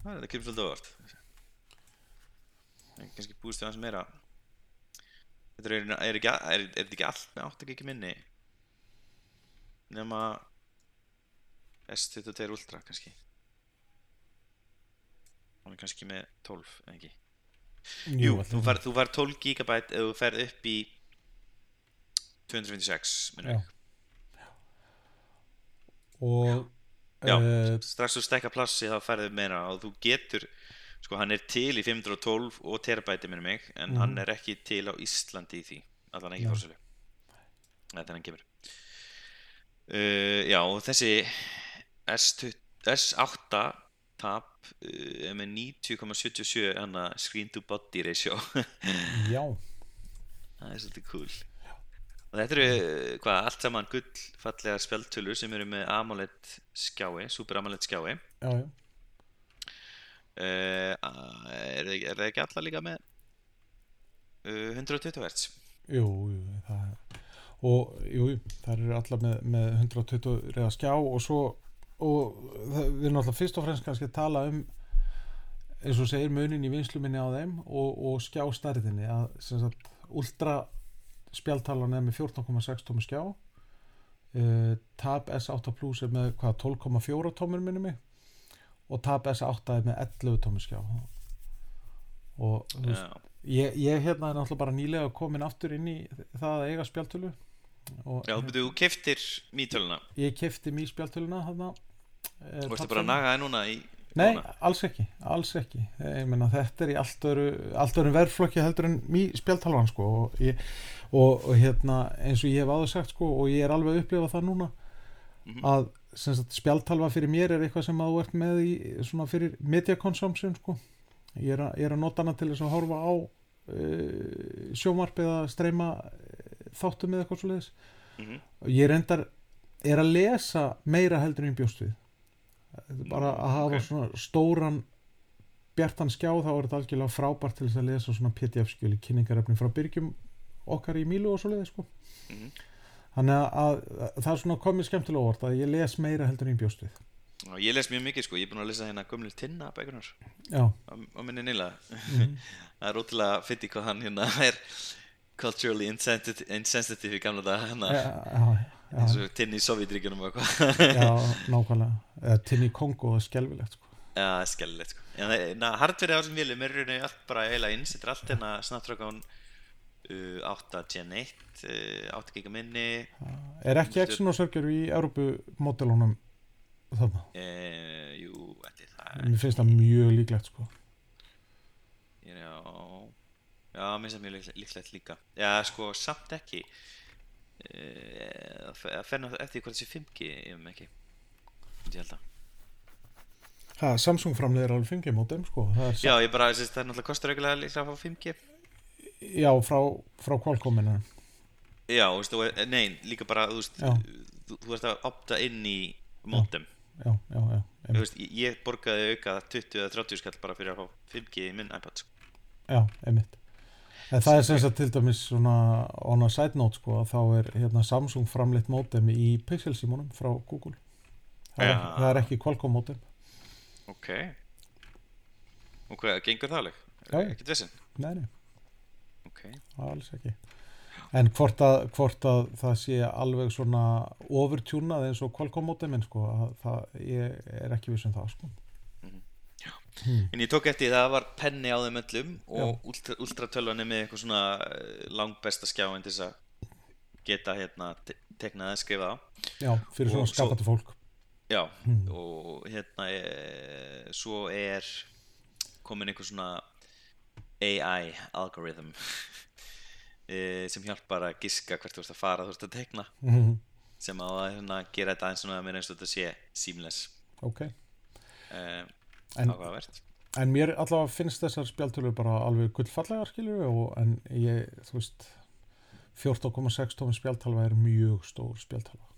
Það er þetta kemur svolítið ávart En kannski búist við hans meira. Þetta er, er, ekki, er, er ekki allt með 8 giga minni? Nema S22 Ultra kannski. Hann er kannski með 12 en ekki? Jú, ætli þú það. fær, þú fær 12 GB ef þú ferð upp í 256 minnum við. og Já, eh, strax þú stekka plassi þá ferðu meira og þú getur sko hann er til í 512 og terabæti minnum mig en Mhm. hann er ekki til á Íslandi í því allan ekki fórsölu þetta er hann kemur. Uh, Já, og þessi S20, S8 tab uh, með 90,77 hana screen to body ratio. Já, Það er svolítið cool Og þetta eru, hvað, allt saman gull fallega spjaldtölur sem eru með AMOLED skjái, Super AMOLED skjái já, já uh, er, það- er það ekki alla líka með uh, 120 Hz? Jú, jú, það er og jú, það eru allar með, með 120 reyða skjá og svo og það, við erum alltaf fyrst og fremst kannski að tala um eins og segir munin í vinsluminni á þeim og, og skjástærðinni að sem sagt ultra spjaltalan er með 14,6 tómi skjá. Uh, Tab S8 Plus er með hvað 12,4 tómur minni mig. Og Tab S8 er með 11 tómi skjá. Og þú veist, Já, Ég, ég hérna er náttúrulega bara nýlega komin aftur inn í það að eiga spjaltölu já þú byrjuðu, þú keftir mítöluna ég kefti mý spjaltöluna þarna. Eh, Þú pabbi- bara að naga það núna í Nei, núna? alls ekki, alls ekki. Ég meina þetta er í allt öru öru verðflokki heldur en mý spjaltalvan sko. Og, ég, og, og hérna eins og ég hef áður sagt sko og ég er alveg að upplifa það núna Mhm. að sem sagt, spjaltalva fyrir mér er eitthvað sem að þú ert með í svona fyrir media consumption sko ég er, að, ég er að nota hana til þess að horfa á uh, sjómarp eða streyma uh, þáttum eða eitthvað svo leiðis Mhm. og ég reyndar er að lesa meira heldur en bjóst við er bara að hafa ok. svona stóran bjartan skjá þá er þetta algjörlega frábært til þess að lesa svona pdf skjöli kynningarefni frá byrgjum okkar í Mílu og svo leiði sko. Mm -hmm. þannig að, að það er svona komið skemmtilega óvart að ég les meira heldur í bjóstuð Ég les mjög mikið sko, ég er búin að lesa hérna gömlu tinna bækunar á minni nýla mm. það er ótrúlega fytti hvað hann hérna er culturally insensitive í gamla dag hann hérna. eins og tinn í Sovjetríkunum og eitthvað. Já, nákvæmlega, tinn í Kongo er skjálfilegt sko. Já, skjálfilegt sko. Hardverði álum vilum er raun og allt bara eila inn, setur allt hérna snartrökk á hann 8.1 8 eh, giga minni. Ah, er ekki Exynos-örgjur í Európu-módelunum þarna? E, jú, þetta er það. Mér finnst það mjög líklegt sko. Já Já, mér finnst það mjög líklegt líka. Já, sko, samt ekki. Eh, það fennar eftir hvort þessi 5G um ég veit ekki Ég held að ha, Samsung framlegir alveg 5G módem sko. Já, ég bara, þessi, það er náttúrulega kostur eiginlega líka að fá 5G Já, frá, frá Qualcomminu Já, þú veist, og, nei, líka bara, þú veist Já. þú, þú veist að opta inn í modem Já, já, já einmitt. veist, ég, borgaði auka 20 eða 30 skall bara fyrir að fá 5G í minn iPad sko. Já, einmitt En það er sem sagt til dæmis svona on a side note sko að þá er hérna Samsung framleitt mótem í Pixel símónum frá Google það er, Já. það er ekki Qualcomm mótem Ok hvað, gengur það alveg? Já, já. Ekkert vissin? nei, nei, Ok. alls ekki. En hvort að, hvort að það sé alveg svona overtjúnað eins og Qualcomm móteminn sko, að það, ég er ekki viss um það sko. En ég tók eftir það var penni á þeim öllum og ultra, ultratölvan er með eitthvað svona eh, langbesta skjáin til þess að geta hérna te teknað að skrifa já, fyrir svona svo- skapandi fólk. Já, og hérna e, svo er komin einhver svona AI algorithm e, sem hjálpar að giska hvert þú ert að fara þú ert að tekna mm sem á að hérna, gera þetta eins og mér eins og þetta sé seamless. Ok, e, en, en mér allavega finnst þessar spjaltölu bara alveg gullfallegar skilju en ég, þú veist 14,6 tómi spjaltalva er mjög stór spjaltalva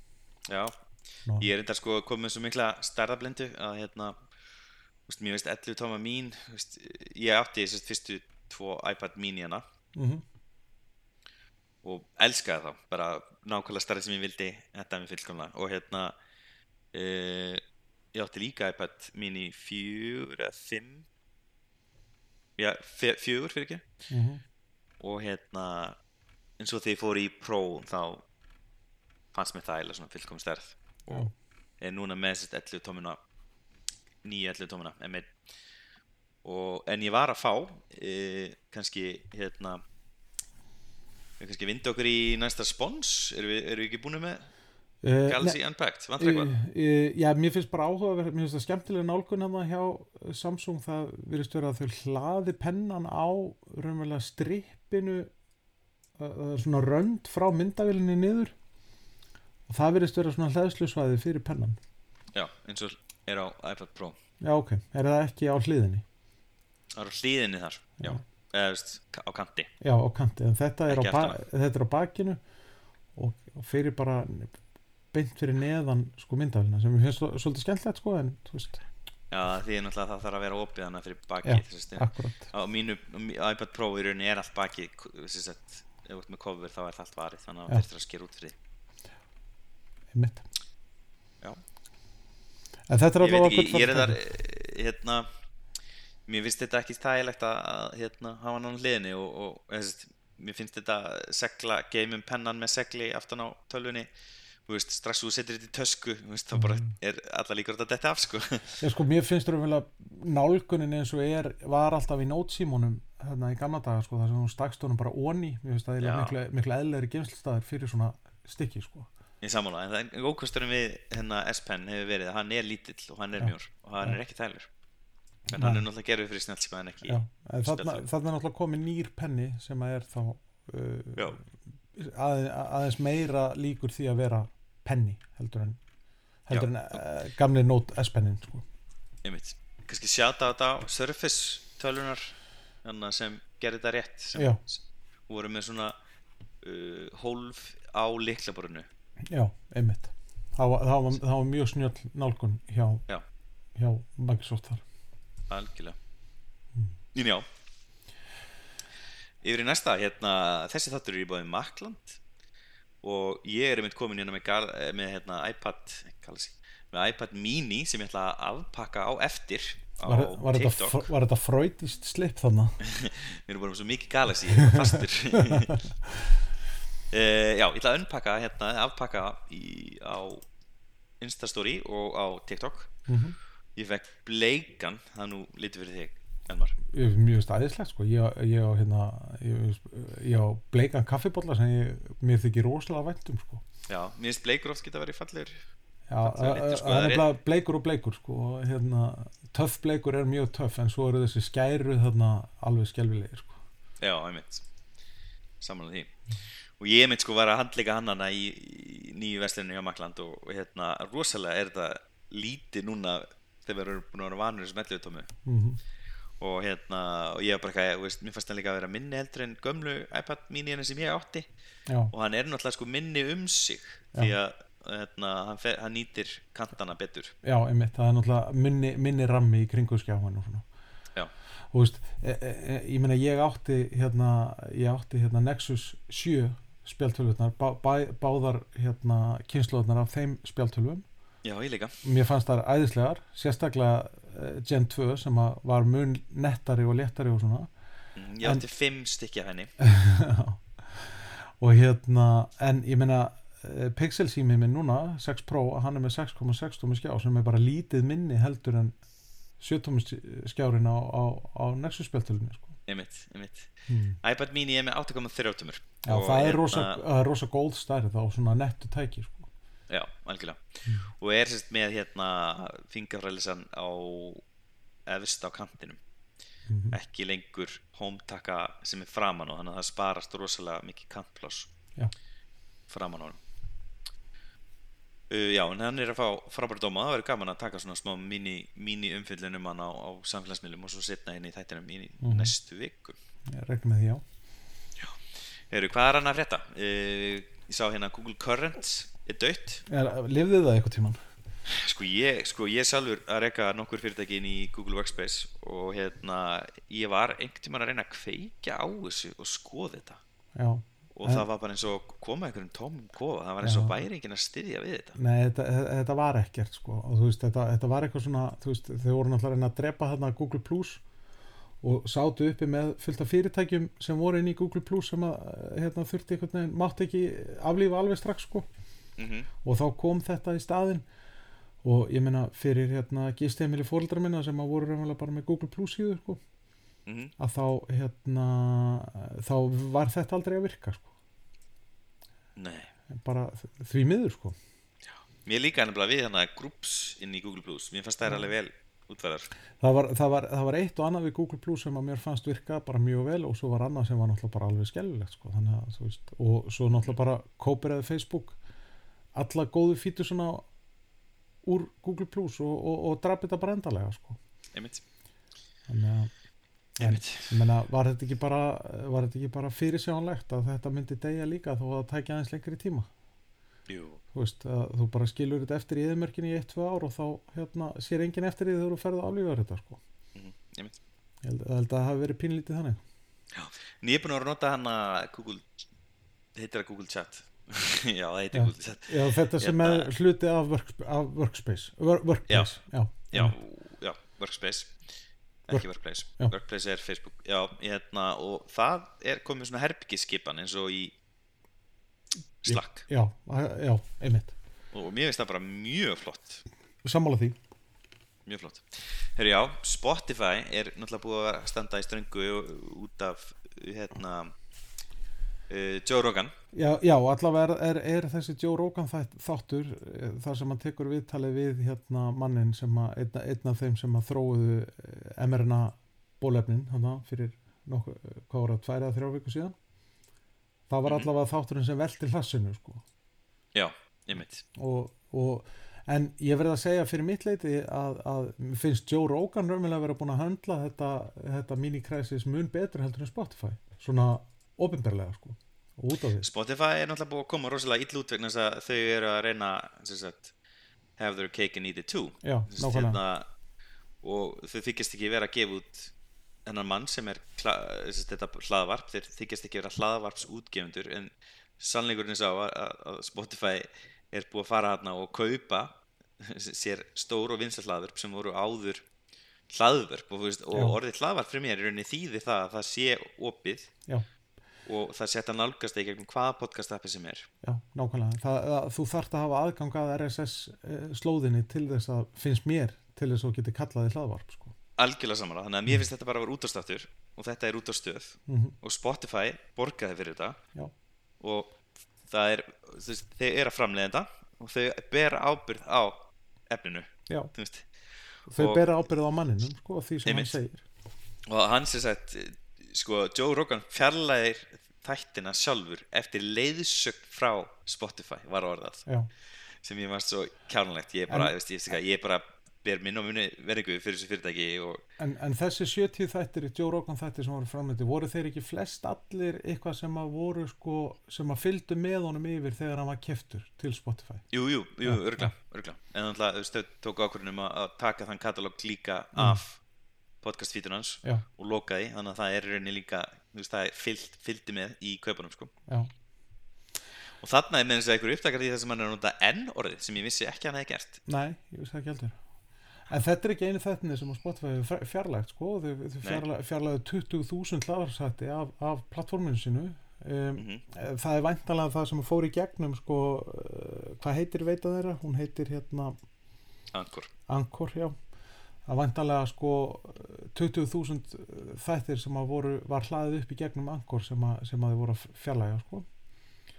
Já, Ná. ég er þetta sko komið svo mikla starðablindu að hérna mér veist 11 tóma mín veist, ég átti þessast fyrstu tvo iPad mini hana mm og elskaði þá bara nákvæmlega starrið sem ég vildi þetta er mér fullkomlega. Og hérna uh, ég átti líka iPad mini 4 eða 5 já, fjögur fyrir ekki? -hmm. og hérna eins og þegar ég fór í Pro þá fannst mér það eða svona fullkom stærð. Og er núna með þessast 11 tómina nýja 11 tómina M1 og en ég var að fá e, kannski hérna við kannski vinda okkur í næsta spons. Erum við, erum við ekki búin með uh, Galaxy Unpacked, vantar eitthvað? Uh, já, mér finnst bara áhuga mér finnst það skemmtilega nálgun hérna hjá uh, Samsung. Það virðist vera að þau hlaði pennan á raunverulega strippinu uh, uh, svona rönd frá myndavilinni niður. Og það virðist vera svona hlæðslusvæði fyrir pennan. Já, eins og er á iPad Pro. Já ok, er það ekki á hliðinni það er á hliðinni þar, já, eða veist, á kanti. Já, á kanti, en þetta er, á, þetta er á bakinu og, fyrir bara beint fyrir neðan sko myndavilina sem ég svo- svolítið skemmtilegt sko en þú veist, já, því er náttúrulega það þarf að vera opið hana fyrir Já, baki þess að akkurat. Á mínu iPad Pro í rauninni er allt baki þess að ef ert með cover þá er það allt varið þannig að Já. það þurftir að skera út fyrir. Því einmitt. Já. en þetta er ég veit ekki, ég er þar eh, hérna mér finnst þetta ekki þægilegt að hérna, hafa hann á hliðinni og, og þess, mér finnst þetta segla geimum pennan með segli aftan á tölvunni veist, strax þú setur þetta í tösku veist, þá bara Mhm. er alla líkur þetta detta af sko. Ég sko, mér finnst raunverulega nálgunin eins og er, var alltaf í nótsímónum hérna í gamla daga, sko, þar sem hún stakst honum bara onni, mér finnst það miklu, miklu eðlegri geimslistæðir fyrir svona stykki, sko. ég sammála, en það er ókvæmsturinn við hérna, S-Pen hefur verið að hann er lítill og hann er mjór og hann er ekki þælur en hann er náttúrulega gerður fyrir snjálfsíma en ekki þarna, er náttúrulega komið nýr penni sem að er þá uh, að, aðeins meira líkur því að vera penni heldur en, heldur en uh, gamli Note S-pennin, sko. kannski sjáta á þetta á Surface tölunar þannig sem gerir þetta rétt sem Já. voru með svona uh, hólf á liklaborinu Já, einmitt. Það var, það var, það var mjög snjöll nálgun hjá, Já. hjá Microsoft þar. Algjörlega. Mm. já. Yfir í næsta, hérna þessi þáttur er í báði Makland og ég er einmitt komin hérna með, gal, eh, með hérna, iPad Galaxy, með iPad mini sem ég ætla að afpakka á eftir á Var, var, þetta, TikTok. fr- var þetta freudist slip þannig? Við erum bara svo mikið Galaxy, er fastur. Uh, Já, ég ætla að unpakka hérna, afpakka í, á Instastory og á TikTok. Mm Ég fekk bleikan, það nú lítið fyrir þig, Elmar Mjög stæðislegt sko. Ég, ég, á, hérna, ég, ég bleikan kaffibólla sem ég, mér þykir rosalega væntum sko. Já, mér finnst bleikur oft geta verið fallegur Já, Það er það sko, er það nefnilega bleikur og bleikur sko. hérna, töff bleikur er mjög töff en svo eru þessi skæru þarna alveg skelvilegir sko. Já, einmitt Samanlega því Og ég einmitt sko var að handleika hannana í, í nýju vestlunni hjá Makland og, og hérna, rosalega er þetta lítið núna þegar við erum búin að vera vanur 11 tómu mm og hérna, og ég var bara eitthvað, þú veist, mér fannst hann líka að vera minni heldur en gömlu iPad mini sem ég átti. Já, og hann er náttúrulega sko minni um sig því að hérna, hann, fer, hann nýtir kantana betur. Já, einmitt það er náttúrulega minni, minni rammi í kringu skjáin og svona. Já. og veist, e, e, e, ég meina ég átti hérna, ég átti hérna Nexus 7 spjaltölvurnar, bá, bá, báðar hérna kynnslóðnar af þeim spjaltölvum Já, ég líka mér fannst það æðislegar sérstaklega uh, Gen 2 sem var mun nettari og léttari og svona Mm, Ég átti fimm stykki af henni og hérna en ég meina uh, Pixel símið minn núna 6 Pro, hann er með 6,6 tómi skjá sem er bara lítið minni heldur en 7 tómi skjárin á, á, á Nexus spjöltölunni sko. einmitt, einmitt. hmm. iPad mini er með 8,3 tumur Já, Og það er hérna- rosa, er rosa góð stærð á svona nettu tæki sko. Já, algjörlega og er sérst með hérna fingerfrælisan á efst á kantinum Mhm. ekki lengur hómtaka sem er framan og þannig að það sparast rosalega mikið kantpláss Já. framan á hann uh, Já, en hann er að fá frábæra dóma það verður gaman að taka svona smá mini, mini umfyllun um hann á, á samfélagsmiðlum og svo setna inn í þættinum í Mhm. næstu viku Ég reikna með því, já Heru, Hvað er hann að frétta? Uh, ég sá hérna Google Current er dött Lifðið það eitthvað tíman? Sko ég, sko ég sjálfur að reyka nokkur fyrirtæki inn í Google Workspace og hérna ég var einhvern tímann að reyna að kveikja á þessu og skoða þetta. Já. Og En- það var bara eins og koma einhverjum tómum kofa, það var eins og væri enginn að styðja við þetta. Nei, þetta, þetta var ekkert sko. Og þú veist, þetta, þetta var eitthvað svona þú veist, þau voru náttúrulega að reyna að drepa þarna Google Plus og sátu uppi með fullt af fyrirtækjum sem voru inn í Google Plus sem að hérna, þurfti einhvern veginn, mátti ekki aflífa alveg strax sko mm og þá kom þetta í staðinn. Og ég meina fyrir hérna gistemili fóreldra minna sem að voru raunverulega bara með Google Plus síður sko -hmm. að þá hérna þá var þetta aldrei að virka sko. Nei, bara því miður sko. Mér líka nefnilega við hérna groups inn í Google Plus, mér fannst það er alveg vel útverðar það var, það, var, það var eitt og annað við Google Plus sem að mér fannst virka bara mjög vel og svo var annað sem var náttúrulega bara alveg skellulegt sko. þannig að þú veist og svo náttúrulega bara kóperaði Facebook alla góðu fítur svona úr Google Plus og, og, og draf þetta bara endalega sko. einmitt, þannig að en, meina, var þetta bara var þetta ekki bara fyrirsjánlegt að þetta myndi deyja líka þó að það tækja aðeins lengri tíma? Jú, þú veist, að þú bara skilur þetta eftir í eðmörkinni í 1-2 ár og þá hérna, sér enginn eftir því þegar þú ferð að aflífa þetta sko. mhm, einmitt. Ég held, að það hafi verið pínlítið þannig. En ég er búin að vera að nota hana Google heitir það Google Chat Já, það heitir Chat Já, þetta sem Hérna- er hluti af, work, af workspace Wor- Workplace, já, Já, já, Workspace. Work- ekki Workplace. Workplace er Facebook. Já, hérna, og það er komið svona herbyggiskipan eins og í Slack. Já, já, einmitt. Og mér finnst það bara mjög flott. Sammála því. Mjög flott. Herri já, Spotify er náttúrulega búið að standa í ströngu út af hérna Joe Rogan. Já, já allavega er, er, er þessi Joe Rogan þáttur eh, þar sem hann tekur viðtalið við hérna mannin sem að einn, einn af þeim sem að þróuðu eh, mRNA bólefnin hana, fyrir nokkuð, hvað voru það, tvær eða þrjá viku síðan? Það var Mhm. allavega þátturinn sem velti hlassinu sko. Já, ég mitt og, og en ég verði að segja fyrir mitt leiti að, að finnst Joe Rogan raunverulega að vera búin að höndla þetta, þetta mini-crisis mun betur heldur en Spotify. Svona ofinberlega sko. Út af því. Spotify er náttúrulega búið að koma rosalega ill út vegna þess að þau eru að reyna sagt, have their cake and eat it too. Já, sagt, nákvæmlega. hérna, og þau þykjast ekki vera að gefa út hennan mann sem er kla, sagt, þetta hlaðvarp, þeir þykjast ekki vera hlaðvarps útgefundur en sannleikurinn sá að, að- Spotify er búið að fara hérna og kaupa sér stór og vinsal hlaðvarp sem voru áður hlaðvörp og, og orðið hlaðvarp fyrir mér er rauninni þýði það að það sé opið já, og það setja nálgast í gegnum hvaða podcast appi sem er. Já, nákvæmlega. Það, að, þú þarft að hafa aðgang að RSS eh, slóðinni til þess að finnst mér til þess að getur kallaði hlaðvarp sko. algjörlega samanlega, þannig að mér finnst þetta bara að vera útastáttur og þetta er út á stöð mm og Spotify borgaði fyrir þetta. Já, og það er veist, þeir eru að framleiða þetta og þau bera ábyrgð á efninu þau bera ábyrð á manninum sko, því sem hann segir. Og hann sem sagt sko, Joe Rogan fjarlæðir þættina sjálfur eftir leiðsögn frá Spotify var orðað já, sem ég varst svo kjánulegt ég er bara, En- veist, ég, ég er bara ber minn og muni verðingu fyrir þessu fyrirtæki og En, en þessi 70 þættir, Joe Rogan þættir sem voru framleiti, voru þeir ekki flest allir eitthvað sem að voru sko, sem að fylgdu með honum yfir þegar hann var keftur til Spotify? Jú, jú, jú, örgla, örgla En þannig að þau tóku ákvörðunum að taka þann katalóg líka Mm. Af podcastfítunum hans Já, og loka því, þannig að það er rauninni líka veist, það er fyllt, fylgdi með í kaupunum sko. og þarna er með þess að einhver upptakar í það sem hann er að nota N orðið sem ég vissi ekki að hann hefði gert nei, ég það ekki heldur. En þetta er ekki einu þettinni sem að Spotify fjarlægt sko, þau, þau Nei. fjarlæ, fjarlægðu 20.000 hlaðarsætti af, af plattforminu sínu um, Mhm. það er væntalega það sem fór í gegnum sko, uh, hvað heitir veita þeirra? Hún heitir hérna Anchor Angkor, já það væntalega sko 20.000 þættir sem að voru var hlaðið upp í gegnum Angkor sem að, sem að þau voru að fjarlæga sko.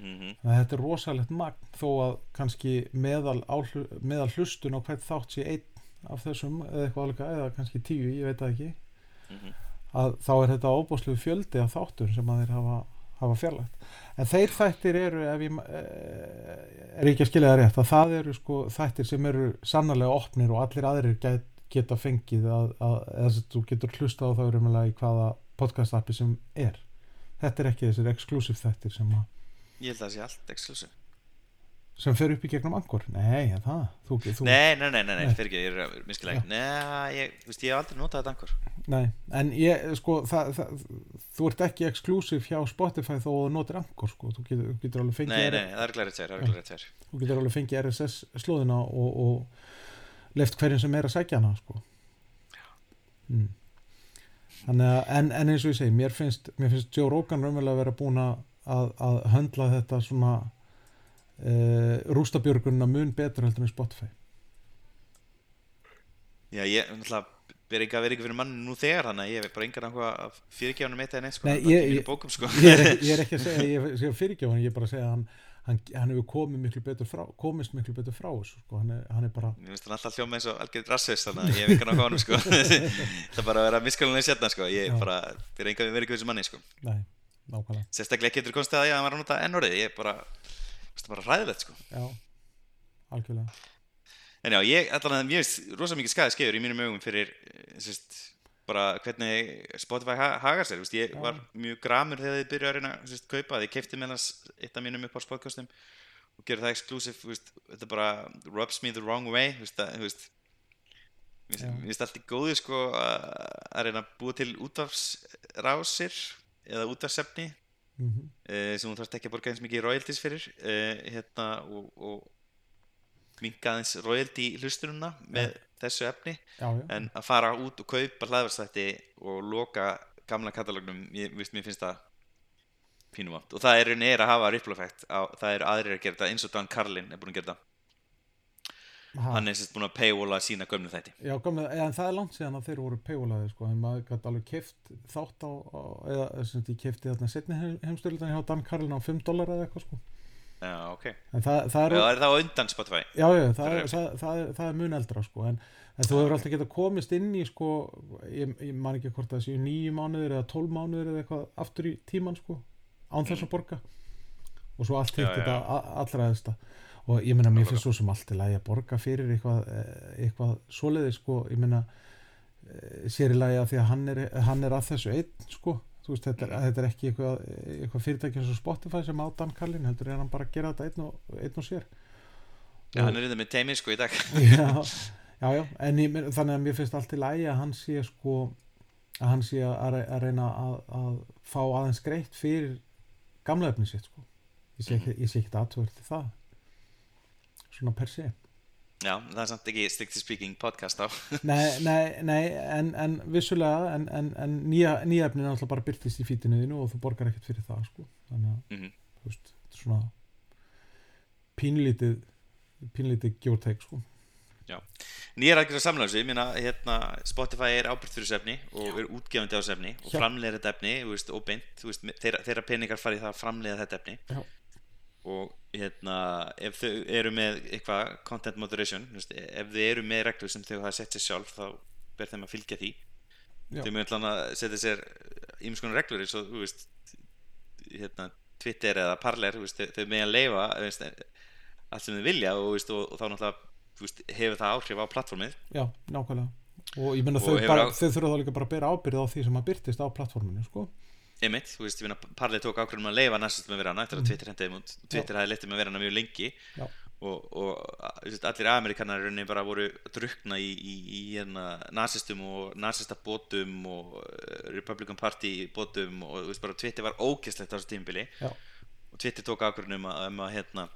Mm Þannig að þetta er rosalegt magn þó að kannski meðal, áhlu, meðal hlustun á hvert þátt sé einn af þessum eða eitthvað alveg eða kannski tíu, ég veit það ekki. Mhm. að þá er þetta óbúslegu fjöldi af þáttur sem að þeir hafa, hafa fjarlægt. En þeir þættir eru ef ég eh, er ekki að skilja það rétt að það eru sko þættir sem eru sannarlega opnir og allir aðrir get, geta fengið að, að, að þú getur hlusta á það umlega í hvaða podcast appi sem er. Þetta er ekki þessir exclusive þættir sem að Ég held að það sé allt exclusive. sem fer upp í gegnum angor nei, ja, það, þú, þú, Nei, nei, nei, nei, fyrir ekki, ég er miskilega Nei, ég, veist, ég hef aldrei notað þetta Anchor. Nei, en ég, sko það, það, þú ert ekki exclusive hjá Spotify þó þú notir angor, sko. Þú getur, getur alveg fengið Nei, nei, það er glæri er tveir þú getur alveg fengið RSS slóðina og, og left hverjum sem er að sækja hana, sko. Mm. að en, en eins og ég segi, mér finnst, mér finnst Joe Rogan raunverulega að vera búin að, að, höndla þetta svona uh, rústabjörgunna mun betur heldur en Spotify. Já, ég, náttúrulega, ber ekki að vera ekki fyrir manni nú þegar Þannig að ég hef bara að fyrirgefa hann eitt eða neitt, sko. Nei, ég- ég- bókum, sko. ég er, ég er ekki að segja fyrirgjáðan, ég er bara að segja að hann, hann, hann hefur komið miklu betur frá komist miklu betur frá þessu sko. hann, er, hann er bara Mér finnst hann alltaf hljóma eins og algjörð rassus Þannig að ég hef áhuga á hann, sko. Það er bara að vera miskalunlega sérna, sko. Ég Já. bara, ber engan við vera ekki þessu manni, sko. Nei, nákvæmlega. Sérstaklega getur konstið að ég var að nota N-orðið. Ég er bara, það er bara ræðilegt, sko. Já, algjörlega. En já, ég ætla að mér finnst rosa mikið skæði skeiður í mínum augum fyrir eh, sérst, bara hvernig Spotify ha hagar sér, veist, ég var mjög gramur þegar þið byrjuðu að reyna sérst, kaupa, þið keipti með þess eitt af mínum upp á podcastum og gerði það exclusive, veist, þetta bara rubs me the wrong way, veist, að, veist, mér finnst allt í góðu sko að að reyna að búa til útvarfsrásir eða útvarfsefni mm uh, sem þú þarfst ekki að borga eins mikið royalties fyrir uh, hérna og, og minka aðeins royalty hlustununa með þessu efni já, já, en að fara út og kaupa hlaðvarstætti og loka gamla katalognum ég, veist, mér finnst það pínum átt og það er rauninni er að hafa ripple effect á, það er aðrir að gera þetta eins og Dan Carlin er búin að gera þetta. Ha, hann er sérst búin að paywalla sína gömlu þætti. Já komið, en það er langt síðan að þeir voru paywalaði sko, en maður gæti alveg keift þátt á, á eða sem ég keifti þarna setni heimstöldin hjá Dan Carlin á 5 dólar eða eitthvað sko já ok, það, það er, er það undan Spotify? Já, já, það, Það er, er- er, það er mun eldra sko, en, en þú hefur alltaf getað komist inn í sko, ég, ég man ekki hvort það séu nýju mánuður eða tólf mánuður eða eitthvað aftur í tíman sko, án þess að borga. Og svo allt Já, hitt já. þetta allra eðsta og ég meina mér finnst svo sem allt til að ég borga fyrir eitthvað, eh, eitthvað svoleiði sko, ég meina eh, sér í lagi að því að hann er, hann er að þessu einn sko þú veist, þetta, er, þetta er ekki eitthvað, eitthvað fyrirtæki eins og Spotify sem á Dan Carlin heldur er hann bara að gera þetta einn og, einn og sér. Já, hann er reynda með teimi sko í dag. Já, já, já, en ég, þannig að mér finnst allt í lagi að hann sé sko að hann sé að, að reyna að, að fá aðeins greitt fyrir gamla efni sitt sko. Ég sé ekki, ég sé ekki aðtöður til það svona per se já, það er samt ekki stick to speaking podcast á nei, nei, nei, en, en vissulega en, en, en nýja, nýja efni er náttúrulega bara byrtist í fítinuðinu og þú borgar ekkert fyrir það sko þannig að, Mhm. þú veist, þetta er svona pínlítið pínlítið gjórteik sko aðgjörða samlæðs, ég meina hérna, Spotify er ábyrgt fyrir þessu efni og er útgefandi á þessu efni og Já. framleiðir þetta efni og beint, veist, þeirra, þeirra peningar fari í það að framleiða þetta efni Já. Og hérna, ef þau eru með eitthvað content moderation ef þau eru með reglur sem þau hafa sett sér sjálf þá ber þeim að fylgja því. Já. þau ætla að setja sér ímskonar reglur eins og þú veist hérna, Twitter eða Parler veist, þau, þau með að leifa veist, allt sem þau vilja og, veist, og, og þá náttúrulega hefur það áhrif á plattformið já, nákvæmlega. Og ég menna þau, bara, á- þau þurfa þá líka bara að bera ábyrð á því sem að byrtist á plattforminu sko Einmitt, þú veist, ég finna Parley tók ákveðum að leifa næstum að vera hana eftir að Twitter hendiði út Twitter hafði letið með að vera hana mjög lengi Mm. Já. og, og að- veist, allir amerikanar rauninni bara voru að drukna í, í, í hérna, nasistum og nasista bótum og eh, Republican Party bótum og þú veist, bara Twitter var ógeðslegt á þessu tímabili Já. og Twitter tók ákveðum um að, um að hérna,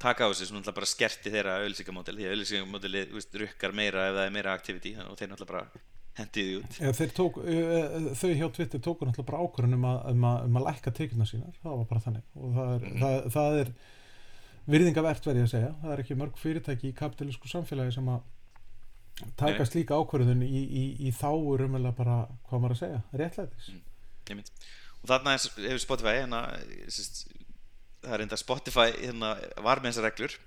taka á þessu náttúrulega bara skerti þeirra auðlýsingamódel því að auðlýsingamódeli rukkar meira ef það er meira activity og þeir náttúrulega bara hendiði út. Ja, tók, þau hjá Twitter tóku náttúrulega bara ákvörðun um um að, um að lækka tekjuna sínar, það var bara þannig. Og það er, mm. það, það er virðingavert verði að segja, það er ekki mörg fyrirtæki í kapitalísku samfélagi sem að taka slíka ákvörðun í, í, í þáur umvel að bara, hvað maður að segja, réttlætis. Mm. og þarna hefur Spotify hérna, það er enda Spotify hérna, var með þessar reglur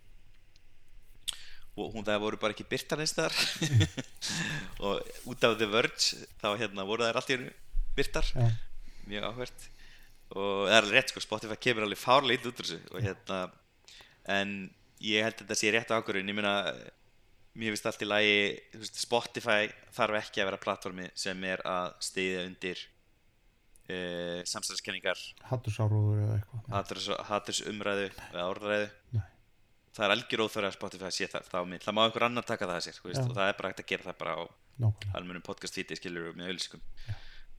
og hún það voru bara ekki byrtar eins þar og út af The Verge þá hérna voru þær hennu byrtar ja. mjög áhvert. Og það er alveg rétt sko, Spotify kemur alveg fárlega út úr þessu og hérna en ég held að þetta sé rétt ákvörðun. Ég meina, mér finnst allt í lagi veist, Spotify þarf ekki að vera plattformi sem er að stiðja undir uh, samstæðiskenningar hattusáruður eða eitthvað. Hattusumræðu eða orðræðu. Nei það er algjör óþverja að Spotify sé það þá minn, það má einhver annar taka það að sér veist, og það er bara hægt að gera það bara á almenum podcast víti skilur með auðvilskum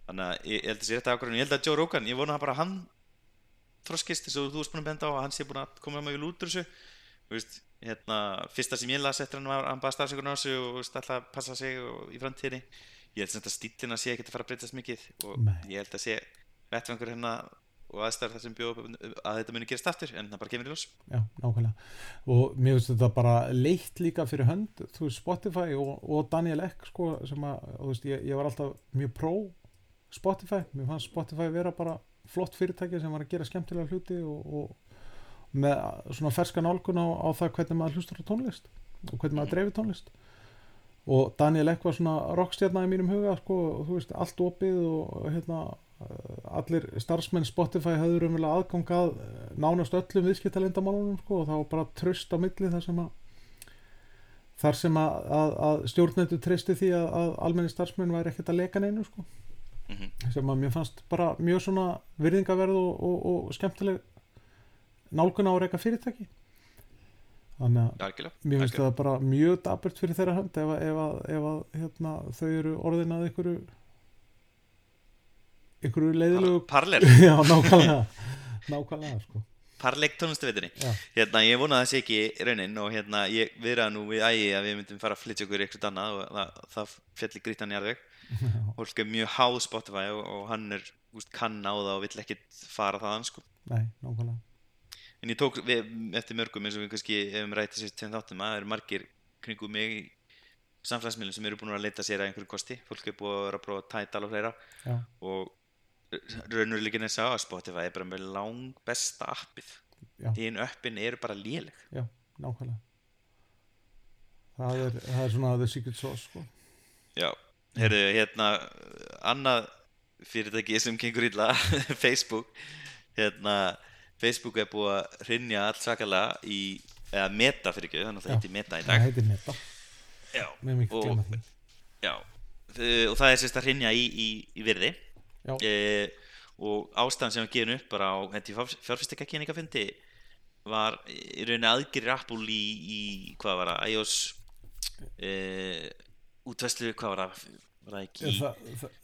þannig að ég, held að sé þetta ákvörðun. Ég held að Joe Rogan, ég vona bara hann þroskist eins og þú erst búin að benda á að hann sé búin að koma með út úr þessu. Hérna, fyrsta sem ég las eftir hann var hann bara stafsökurna á þessu og alltaf að passa sig og, í framtíðinni. Ég held að stílina sé ekki að fara að breytast mikið og Nei. ég held að sé vettvangur hérna og aðstæðar það sem bjóð að þetta muni gerast aftur en það bara kemur í ljós. Já, nákvæmlega. Og mér finnst þetta bara leitt líka fyrir hönd þú veist Spotify og, og Daniel Ek sko sem að, þú veist, ég, ég var alltaf mjög pró Spotify. Mér fannst Spotify vera bara flott fyrirtæki sem var að gera skemmtilega hluti og, og með svona ferska nálgun á, á það hvernig maður hlustur á tónlist og hvernig maður dreifir tónlist. Og Daniel Ek var svona rockstjarnar í mínum huga sko, og þú veist, allt opið og hérna allir starfsmenn Spotify hafður umvel aðgangað eh, nánast öllum viðskiptalindamálunum sko, og þá bara tröst á milli þar sem að þar sem að, að, að stjórnendur treysti því að, að almenni starfsmenn væri ekkert að leka neinu sko. mm -hmm. sem að mér fannst bara mjög svona virðingaverð og, og, og skemmtileg nálgun á reyka fyrirtæki þannig að mér finnst það bara mjög daburt fyrir þeirra hönd ef, ef, ef hérna, þau eru orðinað ykkur einhverju leiðilegu Parler. Já, nákvæmlega. Nákvæmlega, sko. Parleik tónlistavitinni Hérna, ég vona það sé ekki raunin og hérna, ég viðraði nú við ægi að við myndum fara að flytja okkur eitthvað annað og það, það fjalli grítan í arðveg Hólk er mjög háð Spotify og, og hann er úst, kann á það og vill ekkit fara þaðan, sko. Nei, nákvæmlega. En ég tók við, eftir mörgum eins og við kannski hefum sér tveim þáttum að það eru margir kringum mig í samfélagsmiðlum sem eru búin að leita sér að einhverju kosti. Fólk er búin að vera að prófa tætal og fleira. Já. og raunveruleikin er sá að Spotify er bara með lang besta appið þín uppin eru bara léleg. Já, nákvæmlega. Það er, það er svona the secret sauce sko. já, heyrðu, hérna annað fyrirtæki sem gengur illa Facebook. Hérna, Facebook er búið að rinja allt sakalega í, eða meta fyrir ekki, þannig að það heitir meta í dag. Það heitir meta. Já, og, já, og það er sérst að rinja í, í, í virði e, og ástæðan sem við gefum upp bara á fjárfyrstekakynningafundi var í rauninni aðgeri Apple í, í hvað var það, iOS e, útvæslu, hvað var það var það ekki ja,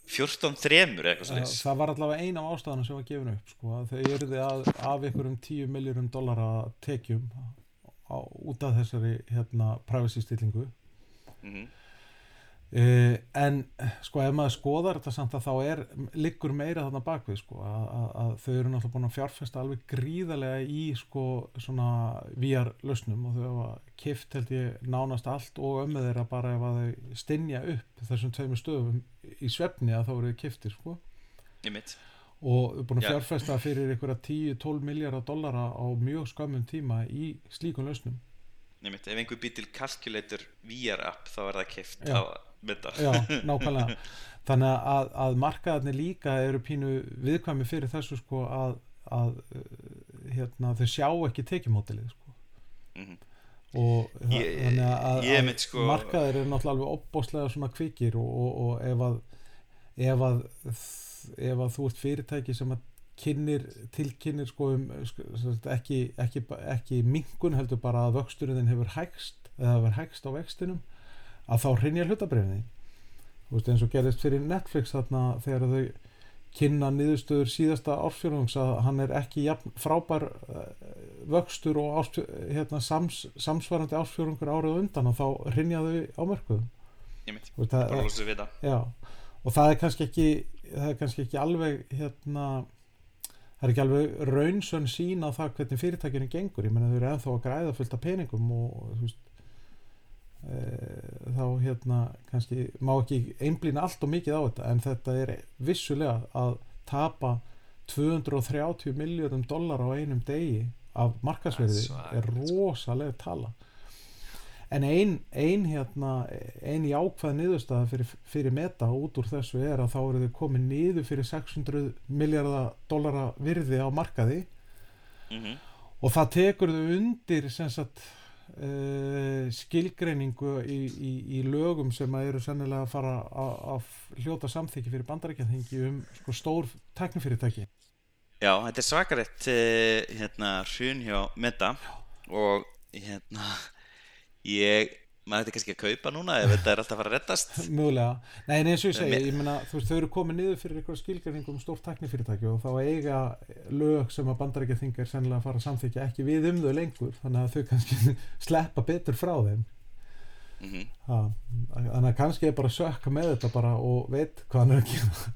14.3 eða eitthvað svona það var allavega eina af ástæðanum sem var gefin upp sko, þau eruði að, af ykkurum 10 miljórum dollara tekjum á, út af þessari hérna, privacy stillingu. Mm -hmm. Uh, en sko ef maður skoðar þetta samt að þá er liggur meira þarna bakvið sko að, að, að þau eru náttúrulega búin að fjárfesta alveg gríðarlega í sko svona VR lausnum og þau hafa kift held ég nánast allt og ömmið þeirra bara ef að þau stinja upp þessum tveimur stöðum í svefni að þá eru þau kiftir sko. Og búin að fjárfesta fyrir ykkur að 10-12 miljardar dollara á mjög skamum tíma í slíkun lausnum. Nefnitt, ef einhver býr til calculator VR app þá er það kift á mynda Já, nákvæmlega þannig að, að markaðarnir líka eru pínu viðkvæmi fyrir þessu sko að, að hérna, þau sjá ekki tekjumótilið sko. mm -hmm. og ég, þannig að, að sko... markaðir eru náttúrulega alveg opbóslega svona kvikir og, og, og ef að ef að ef að þú ert fyrirtæki sem að kynir, tilkynir sko um ekki, ekki, ekki mingun heldur bara að vöxturinn hefur hægst eða hefur hægst á vextinum að þá hrinja hlutabriðinni eins og gerist fyrir Netflix þarna þegar þau kynna niðurstöður síðasta ársfjörðungs að hann er ekki jafn, frábær uh, vöxtur og ársfjör, hérna, sams, samsvarandi ársfjörðungur árið á undan og þá rinjaðu á mörkuðum. Ég mitt, og það, bara lósið við það já, og það er kannski ekki það er kannski ekki alveg hérna það er ekki alveg raunsönn sín á það hvernig fyrirtækinu gengur. Ég menna þau eru ennþá að græða fullt af peningum og þú veist þá hérna kannski má ekki einblýna allt og mikið á þetta en þetta er vissulega að tapa 230 miljardum dólar á einum degi af markasverði er rosalega tala. En ein, ein hérna ein jákvæð niðurstaða fyrir, fyrir meta út úr þessu er að þá eru þau komið niður fyrir 600 miljardar dólara virði á markaði. Mm og það tekur þau undir sem sagt uh, skilgreiningu í, í, í lögum sem að eru sennilega að fara að, hljóta samþykki fyrir bandarækjaþingi um sko, stór teknifyrirtæki Já, þetta er svakarætt uh, hérna hrun hjá Meta. Og hérna ég, maður þetta kannski að kaupa núna ef þetta er alltaf að fara að rettast mögulega, nei en eins og ég segi ég meina, þú veist, þau eru komið niður fyrir eitthvað skilgreiningu um stór teknifyrirtæki og þá eiga lög sem að bandarækjaþingi er sennilega að fara að samþykja ekki við um þau lengur þannig að þau kannski sleppa betur frá þeim. Mm ha, þannig að kannski er bara sökka með þetta bara og veit hvað hann er að gera.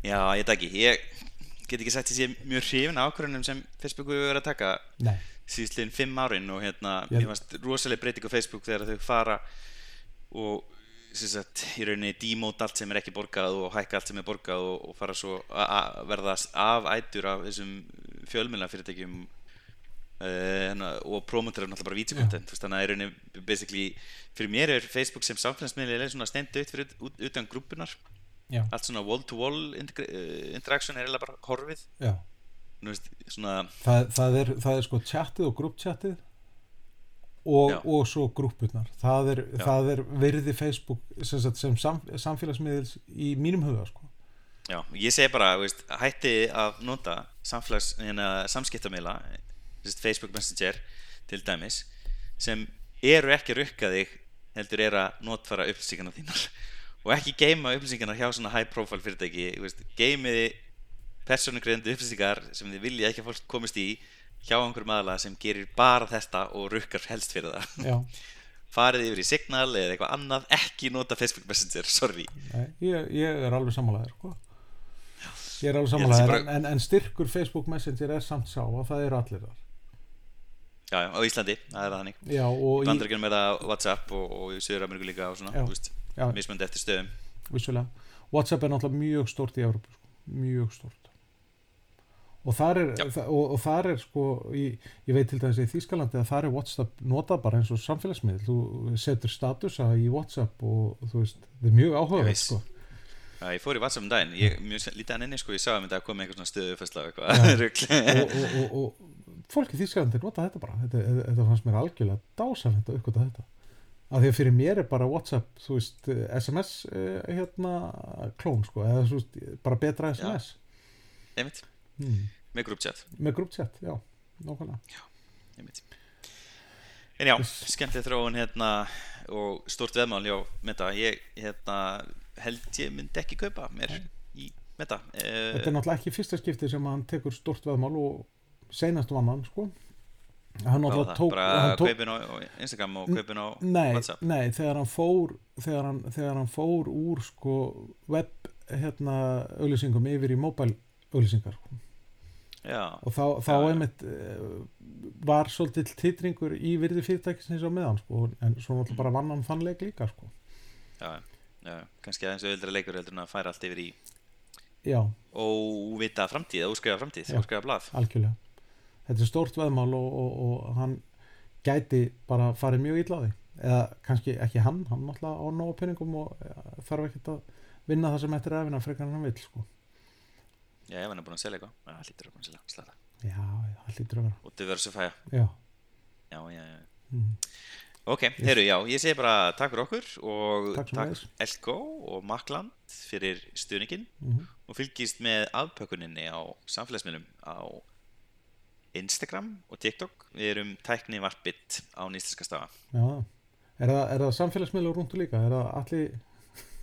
Já, ég veit ekki, ég get ekki sagt að ég sé mjög hrifin af ákvörðunum sem Facebook hefur verið að taka nei, síðustliðin fimm árin og hérna, mér fannst rosalega breyting á Facebook þegar þau fara og sagt, í rauninni dímót allt sem er ekki borgað og hækka allt sem er borgað og, og fara svo að verða afætur af þessum fjölmjöla fyrirtækjum uh, og promotera náttúrulega bara vídeokontent þannig að í rauninni basically fyrir mér er Facebook sem samfélagsmiðli er svona stendu ut fyrir ut, utan grúpunar já, allt svona wall-to-wall integra- eh, interaction er eiginlega bara horfið. Veist, svona, það, það, er, það er sko tjattið og grúptjattið og, og svo grúpurnar það er, það er virði Facebook sem, sagt, sem sam, samfélagsmiðils í mínum huga sko. já, ég segi bara veist, hætti að nota hérna, samskiptamila Facebook Messenger til dæmis sem eru ekki að rukka þig heldur er að notfara upplýsingarna þínar og ekki geima upplýsingarna hjá svona high profile fyrirtæki geimiði persónugreðandi upplýsingar sem þið vilja ekki að fólk komist í hjá einhverjum aðla sem gerir bara þetta og rukkar helst fyrir það. Já, farið yfir í Signal eða eitthvað annað ekki nota Facebook Messenger, sorry. Nei, ég, ég er alveg sammálaður sko. ég er alveg sammálaður bara- en, en, styrkur Facebook Messenger er samt sá og það eru allir þar. Já, já, á Íslandi, það er það hannig í, Bandaríkjunum er það WhatsApp og, og í Söður-Ameríku líka og svona, þú veist, já, mismöndi eftir stöðum. Vissulega. Whatsapp er náttúrulega mjög stort í Európu sko. mjög stort og þar er, þa og, og þar er sko í, ég veit til dæmis í Þýskalandi að þar er Whatsapp notað bara eins og samfélagsmiðl þú setur statusa í Whatsapp og þú veist, það er mjög veist. sko. Já, ég fór í WhatsApp um daginn, ég mjög lítið hann inni sko, ég sá að þetta komið eitthvað svona eitthvað. Rugl. Og, og, og, og fólk í Þýskalandi nota þetta bara. Þetta, þetta fannst mér algjörlega dásan þetta uppgöta þetta af því að fyrir mér er bara Whatsapp veist, eh, SMS eh, hérna klón sko, eða veist, bara betra SMS einmitt, hmm. með grúptjat með grúptjat, já, nákvæmlega. Einmitt. En já, skemmtileg þróun hérna og stort veðmál hjá Meta ég hérna, held ég myndi ekki kaupa mér í Meta uh, Þetta er náttúrulega ekki fyrsta skipti sem hann tekur stort veðmál og seinast vann hann sko hann það? tók, bara hann tók kaupin á, Instagram og kaupin á nei, WhatsApp nei, þegar hann fór þegar hann, þegar hann fór úr sko web hérna auglýsingum yfir í mobile auglýsingar sko. Já, og þá, þá já. einmitt uh, var svolítill titringur í virði fyrirtækisins á meðan sko, en svo náttúrulega bara vann hann þann leik líka sko. já, já, kannski aðeins auðvildra leikur heldur en að færa allt yfir í já, óvita framtíð, óskrifa framtíð, Já. óskrifa blað algjörlega þetta er stórt veðmál og, og, og hann gæti bara farið mjög illa á því. Eða kannski ekki hann, hann náttúrulega á nógu peningum og ja, þarf ekkert að vinna það sem eftir er efina frekar en hann vil sko. Já, ef hann er búin að selja eitthvað, hann lítur að búin að selja slata já, það hlýtur að vera. Og diversifæja, já, já, já, já. Mm. Ok, heyrðu, já, ég segi bara takk fyrir okkur og Takk takk. Elko og Makland fyrir stuðningin Mm og fylgist með afpökuninni á samfélagsmiðlum á Instagram og TikTok. Við erum tækni varpitt á nýstinska stafa. Já. Er, það, er það samfélagsmiðlur rúntu líka? Er það allir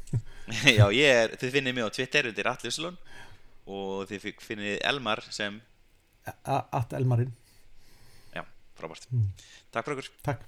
Já, ég er, þið finnið mig á Twitter undir Atlislun og þið fi- finnið Elmar sem, At Elmarinn, já, frábært. Mm. Takk fyrir okkur. Takk